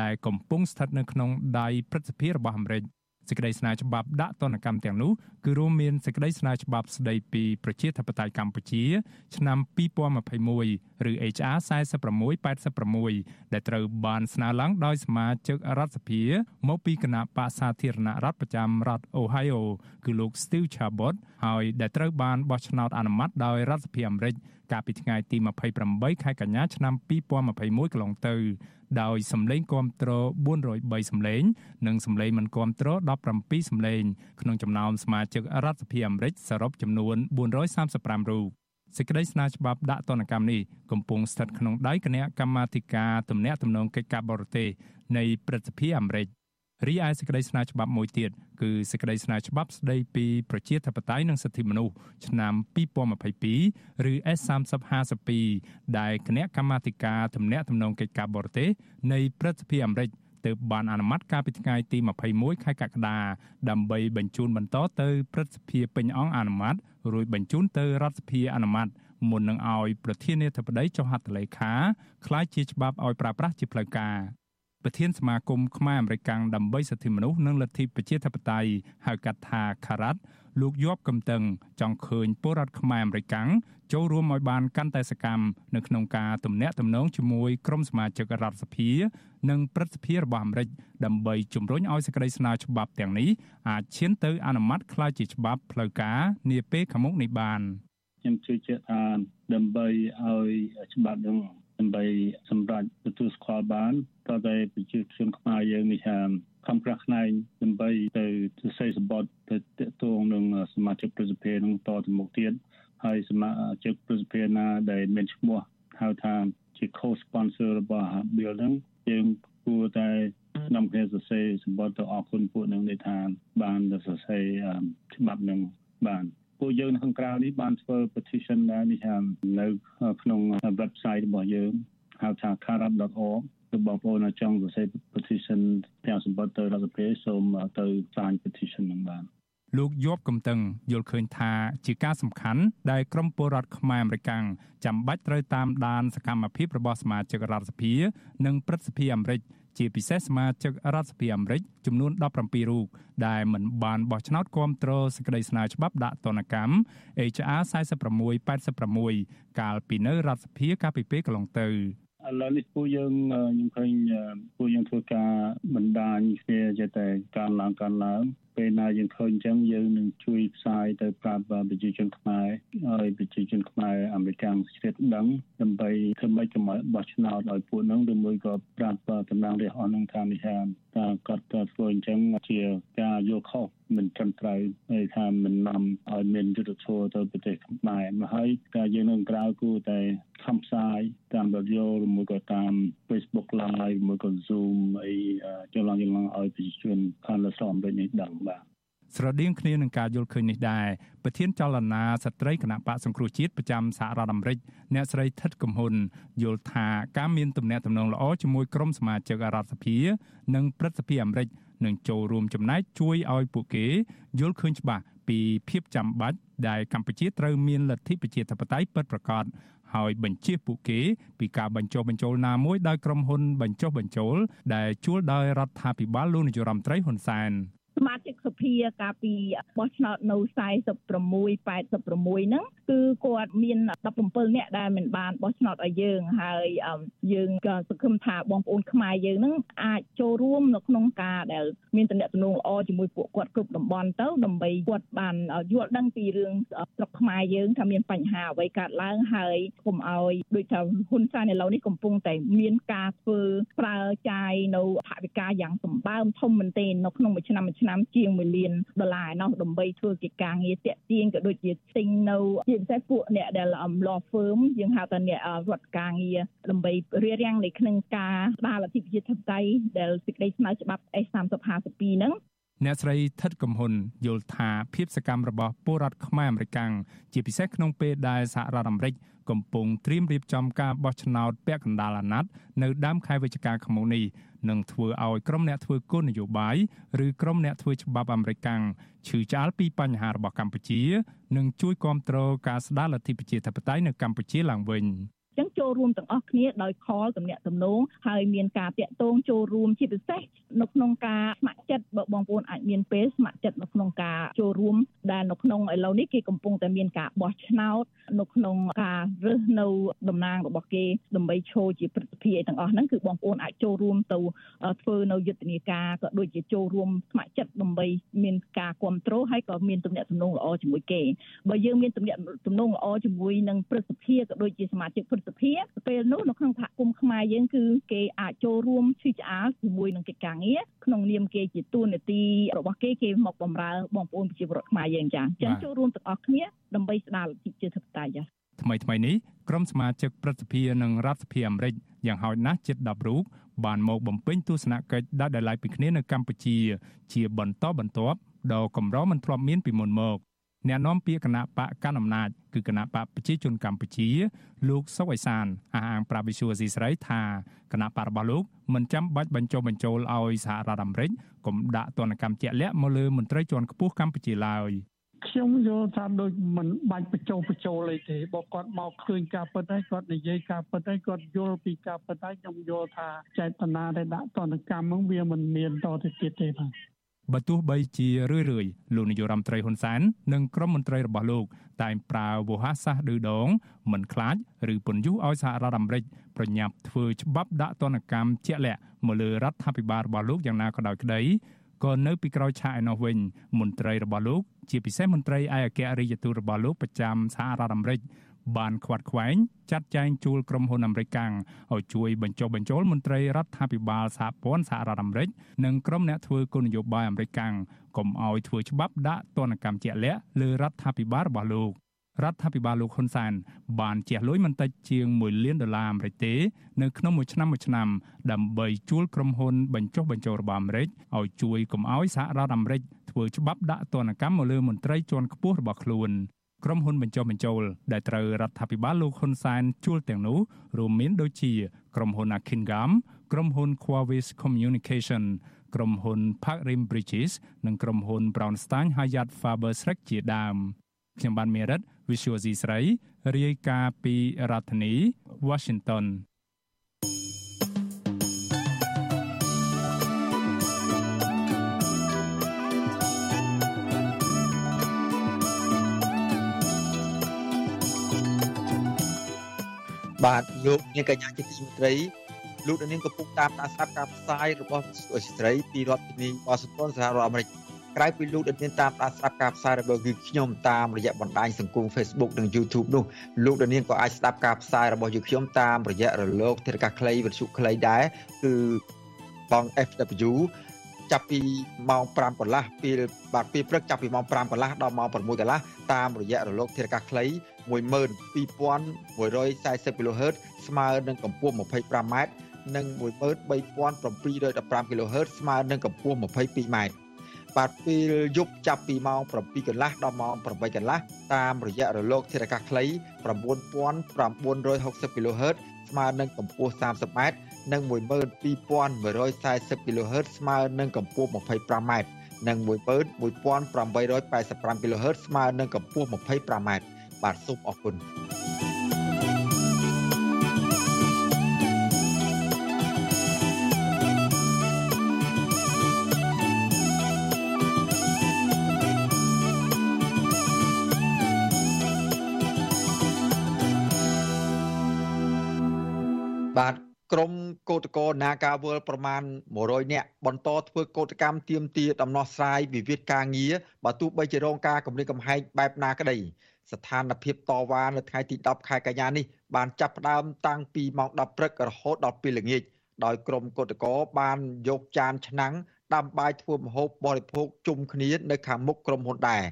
Speaker 24: ដែលកំពុងស្ថិតនៅក្នុងដៃព្រឹទ្ធសភារបស់អាមេរិក សេចក្តីស្នើច្បាប់ដាក់ទណ្ឌកម្មទាំងនោះគឺរួមមានសេចក្តីស្នើច្បាប់ស្តីពីប្រជាធិបតេយ្យកម្ពុជា ឆ្នាំ2021ឬ HR 4686ដែលត្រូវបានស្នើឡើងដោយសមាជិករដ្ឋសភា មកពីគណៈបក្សសាធារណរដ្ឋប្រចាំរដ្ឋ Ohio គឺលោក Steve Chabot ហើយដែលត្រូវបានបោះឆ្នោតអនុម័តដោយរដ្ឋសភាអាមេរិកកាលពីថ្ងៃទី28ខែកញ្ញាឆ្នាំ2021កន្លងទៅ ដោយសម្លេងគាំទ្រ403សម្លេង និងសម្លេងមិនគាំទ្រ17សម្លេង ក្នុងចំណោមសមាជិករដ្ឋសភាអាមេរិកសរុបចំនួន435រូបសេចក្តីស្នើច្បាប់ដាក់ទណ្ឌកម្មនេះកំពុងស្ថិតក្នុងដៃគណៈកម្មាធិការទំនាក់ទំនងកិច្ចការបរទេសនៃព្រឹទ្ធសភាអាមេរិក រីឯសេចក្តីស្នើច្បាប់មួយទៀតគឺសេចក្តីស្នើច្បាប់ស្តីពីប្រជាធិបតេយ្យនិងសិទ្ធិមនុស្សឆ្នាំ2022ឬ S3052 ដែលគណៈកម្មាធិការទំនាក់ទំនងកិច្ចការបរទេសនៃព្រឹទ្ធសភាអាមេរិកទើបបានអនុម័តកាលពីថ្ងៃទី21ខែកក្កដាដើម្បីបញ្ជូនបន្តទៅព្រឹទ្ធសភាពេញអង្គអនុម័តរួចបញ្ជូនទៅរដ្ឋសភាអនុម័តមុននឹងឲ្យប្រធានាធិបតីចុះហត្ថលេខាក្លាយជាច្បាប់ឲ្យប្រើប្រាស់ជាផ្លូវការ។ ប្រធានសមាគមខ្មែរអមេរិកាំងដើម្បីសិទ្ធិមនុស្សនិងលទ្ធិប្រជាធិបតេយ្យហៅកាត់ថាខារ៉ាត់លោកយប់កំតឹងចង់ឃើញពលរដ្ឋខ្មែរអមេរិកាំងចូលរួមឲ្យបានកាន់តែសកម្មនៅក្នុងការទំនាក់ទំនងជាមួយក្រុមសមាជិករដ្ឋសភា និងព្រឹទ្ធសភារបស់អាមេរិកដើម្បីជំរុញឲ្យសេចក្តីស្នើច្បាប់ទាំងនេះអាចឈានទៅអនុម័តក្លាយជាច្បាប់ផ្លូវការនាពេលខាងមុខនេះបាន
Speaker 25: ខ្ញុំជឿជាក់ថាដើម្បីឲ្យច្បាប់នឹង ដើម្បីសម្រាប់ទទួលស្គាល់បានតើតែប្រជាជនខ្មែរយើងនេះថាខំប្រឹងផ្នែកដើម្បីទៅសរសេរសម្បត្តិទៅតកតងនឹងសមាជិកប្រសិទ្ធិនឹងតទៅមុខទៀតហើយសមាជិកប្រសិទ្ធិណាដែលមានឈ្មោះហៅថាជា co-sponsor របស់ bill ហ្នឹងយើងគួរតែនាំគ្នាសរសេរសម្បត្តិទៅអរគុណពួកនឹងដែលថាបានសរសេរច្បាប់នឹងបាន ពពួកយើងនៅខាងក្រៅនេះបានធ្វើ petition ដែរនេះថានៅក្នុង website របស់យើងហៅថា karab.org គឺបងប្អូនចង់សរសេរ petition ទាំងសម្បត្តិទៅរដ្ឋសភាសូមទៅ sign petition នឹងបាន
Speaker 24: លោកយប់កំតឹងយល់ឃើញថាជាការសំខាន់ដែលក្រមពលរដ្ឋខ្មែរអមេរិកាំងចាំបាច់ត្រូវតាមដានសកម្មភាពរបស់សមាជិករដ្ឋសភា និងព្រឹទ្ធសភាអាមេរិក ជាពិសេសសមាជិករដ្ឋសភាអាមេរិកចំនួន17រូបដែលមិនបានបោះឆ្នោតគាំទ្រសេចក្តីស្នើច្បាប់ដាក់ទណ្ឌកម្ម HR 4686កាលពីនៅរដ្ឋសភាកាលពីពេលកន្លងទៅ
Speaker 25: ឥឡូវនេះពួកយើងខ្ញុំឃើញពួកយើងធ្វើការបណ្ដាញគ្នាចេះតែកើនឡើងកើនឡើងពេលណាយើងឃើញអញ្ចឹងយើងនឹងជួយផ្សាយទៅប្រាប់ប្រជាជនខ្មែរឲ្យប្រជាជនខ្មែរអាមេរិកជ្រាបដឹងដើម្បីធ្វើម៉េចកុំឲ្យបោះឆ្នោតឲ្យពួកហ្នឹងឬមួយក៏ប្រាប់តំណាងរាស្ត្រអស់ហ្នឹងថានេះថាថាគាត់ធ្វើអញ្ចឹងជាការយកខុសមិនត្រឹមត្រូវហើយថាមិននាំឲ្យមានយុទ្ធធម៌ទៅប្រទេសខ្មែរមកហើយការយើងនៅក្រៅគួរតែខំផ្សាយតាមរយៈឬមួយក៏តាម Facebook Live មួយក៏ Zoom អីចលងចលងឲ្យប្រជាជនខាងលើស្រុកអាមេរិកនេះដឹងបាទ
Speaker 24: ស្រដៀងគ្នានឹងការយល់ឃើញនេះដែរប្រធានចលនាស្ត្រីគណៈបកសង្គ្រោះជាតិប្រចាំសហរដ្ឋអាមេរិកអ្នកស្រីថិតកំហ៊ុនយល់ថាការមានទំនាក់ទំនងល្អជាមួយក្រុមសមាជិករដ្ឋសភា និងព្រឹទ្ធសភាអាមេរិកនឹងចូលរួមចំណែកជួយឲ្យពួកគេយល់ឃើញច្បាស់ពីភាពចាំបាច់ដែលកម្ពុជាត្រូវមានលទ្ធិប្រជាធិបតេយ្យពិតប្រាកដហើយបញ្ជាពួកគេពីការបញ្ចុះបញ្ចូលណាមួយដោយក្រុមហ៊ុនបញ្ចុះបញ្ចូលដែលជួលដោយរដ្ឋាភិបាលលោកនាយរដ្ឋមន្ត្រីហ៊ុនសែន
Speaker 3: សមាជិកសភាកាលពីបោះឆ្នោតនៅ46 86ហ្នឹងគឺគាត់មាន17នាក់ដែលមិនបានបោះឆ្នោតឲ្យយើងហើយយើងក៏សង្ឃឹមថាបងប្អូនខ្មែរយើងហ្នឹងអាចចូលរួមនៅក្នុងការដែលមានតំណែងល្អជាមួយពួកគាត់គ្រប់តំបន់ទៅដើម្បីគាត់បានយល់ដឹងពីរឿងស្រុកខ្មែរយើងថាមានបញ្ហាអ្វីកើតឡើងហើយកុំឲ្យដូចថាហ៊ុនសែនឥឡូវនេះកំពុងតែមានការធ្វើប្រើចាយនៅថវិកាយ៉ាងសម្បើមធំមែនទែននៅក្នុងមួយឆ្នាំមួយឆ្នាំជាង1លានដុល្លារឯណោះដើម្បីធ្វើកិច្ចការងារតាក់ទាញក៏ដូចជាទិញនៅជាពិសេសពួកអ្នកដែល law firm យើងហៅថាអ្នករដ្ឋការងារដើម្បីរៀបរៀងនៃក្នុងការស្ដារលទ្ធិប្រជាធិបតេយ្យដែលសេចក្តីស្នើច្បាប់ S3052 ហ្នឹង
Speaker 24: អ្នកស្រីថិតកំហ៊ុនយល់ថាភាពសកម្មរបស់ពលរដ្ឋខ្មែរអាមេរិកាំងជាពិសេសក្នុងពេលដែលសហរដ្ឋអាមេរិកកំពុងត្រៀមរៀបចំការបោះឆ្នោតពាក់កណ្ដាលអាណត្តិនៅដើមខែវិច្ឆិកាខាងមុខនេះនឹងធ្វើឲ្យក្រុមអ្នកធ្វើគោលនយោបាយឬក្រុមអ្នកធ្វើច្បាប់អាមេរិកាំងឈឺឆ្អាលពីបញ្ហារបស់កម្ពុជា និងជួយគ្រប់គ្រងការស្ដារលទ្ធិប្រជាធិបតេយ្យនៅកម្ពុជាឡើងវិញ។
Speaker 3: ចឹងចូលរួមទាំងអស់គ្នាដោយខលតំណាក់តំណងហើយមានការតាក់ទងចូលរួមជាពិសេសនៅក្នុងការស្ម័គ្រចិត្តបើបងប្អូនអាចមានពេលស្ម័គ្រចិត្តនៅក្នុងការចូលរួមដែលនៅក្នុងឥឡូវនេះគេកំពុងតែមានការបោះឆ្នោតនៅក្នុងការរើសនៅតំណាងរបស់គេដើម្បីឈរជាព្រឹទ្ធសភាទាំងអស់ហ្នឹងគឺបងប្អូនអាចចូលរួមទៅធ្វើនៅយុទ្ធនាការក៏ដូចជាចូលរួមស្ម័គ្រចិត្តដើម្បីមានការគ្រប់គ្រងហើយក៏មានទំនាក់ទំនងល្អជាមួយគេបើយើងមានទំនាក់ទំនងល្អជាមួយនឹងព្រឹទ្ធសភាក៏ដូចជាសមាជិកព្រឹទ្ធសភាពេលនោះនៅក្នុងសហគមន៍ខ្មែរយើងគឺគេអាចចូលរួមឈឺឆ្អាលជាមួយនឹងកិច្ចការងារក្នុងនាមគេជាតួនាទីរបស់គេគេមកបម្រើបងប្អូនប្រជាពលរដ្ឋខ្មែរយើងចាអញ្ចឹងចូលរួមទាំងអស់គ្នាដើម្បីស្ដារលទ្ធិប្រជាធិបតេយ្យចា
Speaker 24: ថ្មីថ្មីនេះក្រុមសមាជិកព្រឹទ្ធសភានិងរដ្ឋសភាអាមេរិកយ៉ាងហោចណាស់ជិត10រូបបានមកបំពេញទស្សនកិច្ចដាច់ដោយឡែកពីគ្នានៅកម្ពុជា ជាបន្តបន្ទាប់ដ៏កម្រមិនធ្លាប់មានពីមុនមក អ្នកនាំពាក្យគណៈបកកណ្ដាលអំណាចគឺគណៈបកប្រជាជនកម្ពុជា លោកសុកអេសានអះអាងប្រាប់វិសុវស៊ីស្រីថាគណៈបករបស់លោកមិនចាំបាច់បញ្ចុះបញ្ចូលឲ្យសហរដ្ឋអាមេរិកកុំដាក់ទណ្ឌកម្មជាក់លាក់មកលើមន្ត្រីជាន់ខ្ពស់កម្ពុជាឡើយ
Speaker 26: ខ្ញុំយល់ថាដូចមិនបាច់បញ្ចុះបញ្ចូលអីទេបើគាត់មកឃើញការពិតហើយគាត់និយាយការពិតហើយគាត់យល់ពីការពិតហើយខ្ញុំយល់ថាចេតនាដែលដាក់ទណ្ឌកម្មហ្នឹងវាមិនមានតទៅទៀតទេបាទ
Speaker 24: បើទោះបីជារឿយរឿយលោកនាយរដ្ឋមន្ត្រីហ៊ុនសែននិងក្រុមមន្ត្រីរបស់លោក តែងប្រើវោហារសាស្ត្រឌឺដងមិនខ្លាចឬពន្យុះឲ្យសហរដ្ឋអាមេរិកប្រញាប់ធ្វើច្បាប់ដាក់ទណ្ឌកម្មជាក់លាក់មកលើរដ្ឋាភិបាលរបស់លោកយ៉ាងណាក៏ដោយក្តីក៏នៅពីក្រោយឆាកឯនោះវិញមន្ត្រីរបស់លោក ជាពិសេសមន្ត្រីឯកអគ្គរដ្ឋទូតរបស់លោកប្រចាំសហរដ្ឋអាមេរិក បានខ្វាត់ខ្វែងចាត់ចែងជួលក្រុមហ៊ុនអាមេរិកកាំងឲ្យជួយបញ្ចុះបញ្ចូលមន្ត្រីរដ្ឋាភិបាលសហព័ន្ធសហរដ្ឋអាមេរិកនិងក្រុមអ្នកធ្វើគោលនយោបាយអាមេរិកកាំងកុំឲ្យធ្វើច្បាប់ដាក់ទណ្ឌកម្មជាក់លាក់លើរដ្ឋាភិបាលរបស់លោករដ្ឋាភិបាលលោកហ៊ុនសែនបានជះលុយមិនតិចជាង1លានដុល្លារអាមេរិកទេនៅក្នុងមួយឆ្នាំមួយឆ្នាំដើម្បីជួលក្រុមហ៊ុនបញ្ចុះបញ្ចូលរបស់អាមេរិកឲ្យជួយកុំឲ្យសហរដ្ឋអាមេរិកធ្វើច្បាប់ដាក់ទណ្ឌកម្មមកលើមន្ត្រីជាន់ខ្ពស់របស់ខ្លួន ក្រុមហ៊ុនបញ្ចុះបញ្ចូលដែលត្រូវរដ្ឋាភិបាលលោកហ៊ុនសែនជួលទាំងនោះរួមមានដូចជាក្រុមហ៊ុន Akingam ក្រុមហ៊ុន Huawei Communication ក្រុមហ៊ុន Park Rim Bridges និងក្រុមហ៊ុន Brownstein Hyatt Faber Schreck ជាដើមខ្ញុំបានមេរិត Visual C ស្រីរាយការណ៍ពីរដ្ឋធានី Washington
Speaker 1: បាទលោកនាងកញ្ញាជាទីមេត្រីលោកនាងកំពុងតាមដានស្ដាប់ការផ្សាយរបស់វិទ្យុស្រីពីរដ្ឋធានីវ៉ាស៊ីនតោនសហរដ្ឋអាមេរិកក្រៅពីលោកនាងតាមដានស្ដាប់ការផ្សាយរបស់យើងខ្ញុំតាមរយៈបណ្ដាញសង្គម Facebook និង YouTube នោះលោកនាងក៏អាចស្ដាប់ការផ្សាយរបស់យើងខ្ញុំតាមរយៈរលកធាតុអាកាសខ្លីវិទ្យុខ្លីដែរគឺបង FW ចាប់ពីម៉ោង5កន្លះពេលបាទពេលព្រឹកចាប់ពីម៉ោង5កន្លះដល់ម៉ោង6កន្លះតាមរយៈរលកធាតុអាកាសខ្លី12140 kHz ស្មើនឹងកម្ពស់ 25m និង13715 kHz ស្មើនឹងកម្ពស់ 22m បាទពេលយប់ចាប់ពីម៉ោង7កន្លះដល់ម៉ោង8កន្លះតាមរយៈរលកធាតុអាកាសខ្លី9960 kHz ស្មើនឹងកម្ពស់ 30m និង12140 kHz ស្មើនឹងកម្ពស់ 25m និង11885 kHz ស្មើនឹងកម្ពស់ 25m បាទសូមអរគុណ ក្រុមកោតក្រនាការវល់ប្រមាណ100នាក់បន្តធ្វើកោតកម្មទៀមទាដំណោះស្រាយវិវាទការងារបើទោះបីជារងការគម្រាមកំហែងបែបណាក្តីស្ថានភាពតវ៉ានៅថ្ងៃទី10ខែកញ្ញានេះបានចាប់ផ្ដើមតាំងពីម៉ោង10ព្រឹករហូតដល់ពេលល្ងាចដោយក្រុមកោតក្របានយកចានឆ្នាំងដាំបាយធ្វើម្ហូបបរិភោគជុំគ្នានៅខាងមុខក្រុមហ៊ុនដែរ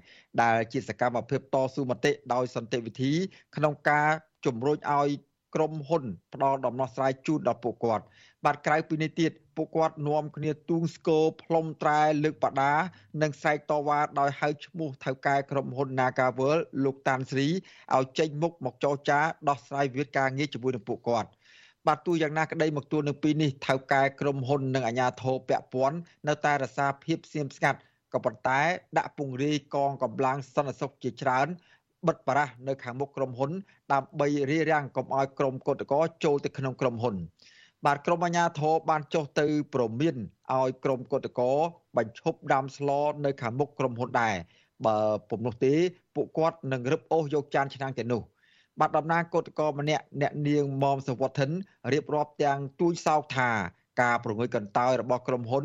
Speaker 1: ដែលជាសកម្មភាពតស៊ូមតិដោយសន្តិវិធីក្នុងការជំរុញឲ្យ ក្រុមហ៊ុនផ្ដល់ដំណោះស្រាយជូនដល់ពួកគាត់បាទក្រៅពីនេះទៀតពួកគាត់នាំគ្នាទូងស្គរផ្លុំត្រែលើកបដា និងស្រែកតវ៉ាដោយហៅឈ្មោះថៅកែក្រុមហ៊ុន Nagavel លោកតាន់ស្រីឲ្យចេញមុខមកចរចាដោះស្រាយវិវាទការងារជាមួយនឹងពួកគាត់បាទទោះយ៉ាងណាក្តីមកទួលនឹងពីនេះថៅកែក្រុមហ៊ុននិងអាជ្ញាធរពាក់ព័ន្ធនៅតែរសារភាពស្ងៀមស្ងាត់ក៏ប៉ុន្តែដាក់ពង្រាយកងកម្លាំងសន្តិសុខជាច្រើន បិទបារះនៅខាងមុខក្រុមហ៊ុនដើម្បីរារាំងកុំឲ្យក្រុមកុតកោចូលទៅក្នុងក្រុមហ៊ុន បាទក្រុមអាជ្ញាធរបានចុះទៅប្រមានឲ្យក្រុមកុតកោបញ្ឈប់ដាំស្លនៅខាងមុខក្រុមហ៊ុនដែរបើពុំនោះទេពួកគាត់នឹងរឹបអូសយកចានឆ្នាំងទៅនោះបាទតំណាងកុតកោម្នាក់អ្នកនាងមុំសវត្ថិនរៀបរាប់ទាំងទួយសោកថាការប្រងើយកន្តើយរបស់ក្រុមហ៊ុន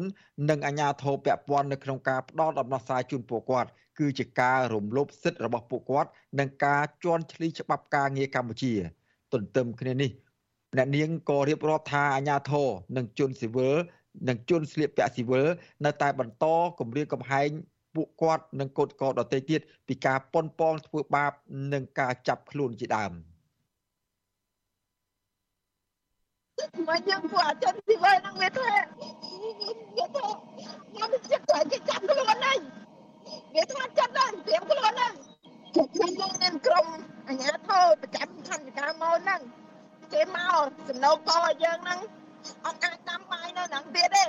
Speaker 1: និងអាជ្ញាធរពាក់ព័ន្ធនៅក្នុងការផ្ដល់ដំណោះស្រាយជូនពួកគាត់ គឺជាការរំលោភសិទ្ធិរបស់ពួកគាត់និងការជន់ឈ្លីច្បាប់ការងារកម្ពុជា ទន្ទឹមគ្នានេះអ្នកនាងក៏រៀបរាប់ថាអាញាធរនិងជនស៊ីវិលនិងជនស្លៀកពាក់ស៊ីវិលនៅតែបន្តគម្រាមកំហែងពួកគាត់និងកូនកោដតេទៀតពីការប៉ុនប៉ងធ្វើបាប និងការចាប់ខ្លួនជាដើម
Speaker 27: មកយើងពួកអជនស៊ីវិលនឹងវាថាវាថាខ្ញុំចិត្តតែចាប់ខ្លួនហើយ វាខ្លាចចិត្តដែរព្រៀមខ្លួនហ្នឹងពួកខ្ញុំយើងមានក្រុមអញ្ញាធិប្រចាំខណ្ឌការមកហ្នឹងគេមកសំណូកកឲ្យយើងហ្នឹងអត់អាចដាំបាយនៅហ្នឹងទៀតទេ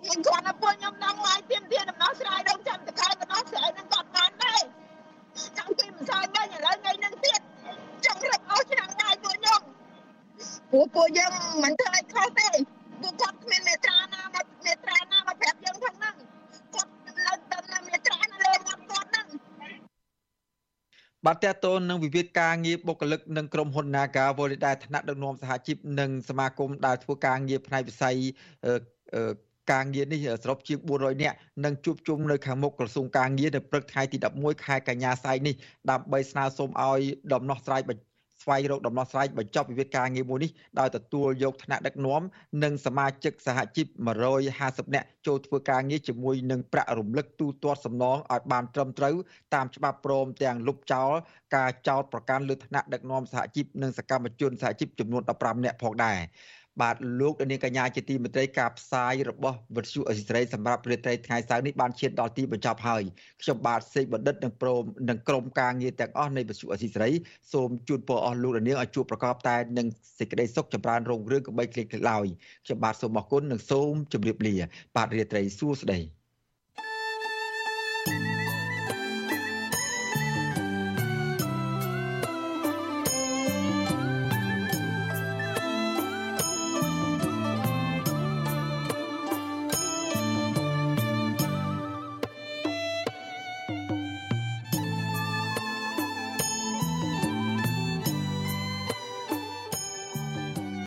Speaker 27: ខ្ញុំគាត់ថាពួកខ្ញុំដាំបាយទៀមទៀមដំណោះស្រាយដល់ចាំតកែដំណោះស្រាយហ្នឹងគាត់បានដែរចាំពីម្សិលមិញឥឡូវថ្ងៃហ្នឹងទៀតចង់រឹបអស់ឆ្នាំបាយពួកខ្ញុំពួកពួកយើងមិនធ្វើ
Speaker 1: បាទតើតើនឹងវិវាទការងារបុគ្គលិកនិងក្រុមហ៊ុន Naga វលដែលថ្នាក់ដឹកនាំសហជីពនិងសមាគមដែលធ្វើការងារផ្នែកវិស័យការងារនេះសរុបជាង400នាក់នឹងជួបជុំនៅខាងមុខក្រសួងការងារនៅព្រឹកថ្ងៃទី11ខែកញ្ញាស្អែកនេះដើម្បីស្នើសុំឲ្យដំណោះស្រាយ ស្វែងរកដំណោះស្រាយបញ្ចប់វិវាទការងារមួយនេះដោយទទួលយកថ្នាក់ដឹកនាំនិងសមាជិកសហជីព150នាក់ចូលធ្វើការងារជាមួយនឹងប្រាក់រំលឹកទូទាត់សំណងឲ្យបានត្រឹមត្រូវតាមច្បាប់ព្រមទាំងលុបចោលការចោទប្រកាន់លើថ្នាក់ដឹកនាំសហជីពនិងសកម្មជនសហជីពចំនួន15នាក់ផងដែរ បាទលោកនាងកញ្ញាជាទីមេត្រីការផ្សាយរបស់វិទ្យុអេស៊ីស្រីសម្រាប់ព្រឹត្តិថ្ងៃសៅរ៍នេះបានឈានដល់ទីបញ្ចប់ហើយខ្ញុំបាទសេកបណ្ឌិតនិងព្រមនិងក្រុមការងារទាំងអស់នៃវិទ្យុអេស៊ីស្រីសូមជូនពរអស់លោកនាងឲ្យជួបប្រកបតែនឹងសេចក្តីសុខចម្រើនរុងរឿងកបីគ្លៀកគ្លាឡើយខ្ញុំបាទសូមអរគុណនិងសូមជម្រាបលា បាទរាត្រីសួស្តី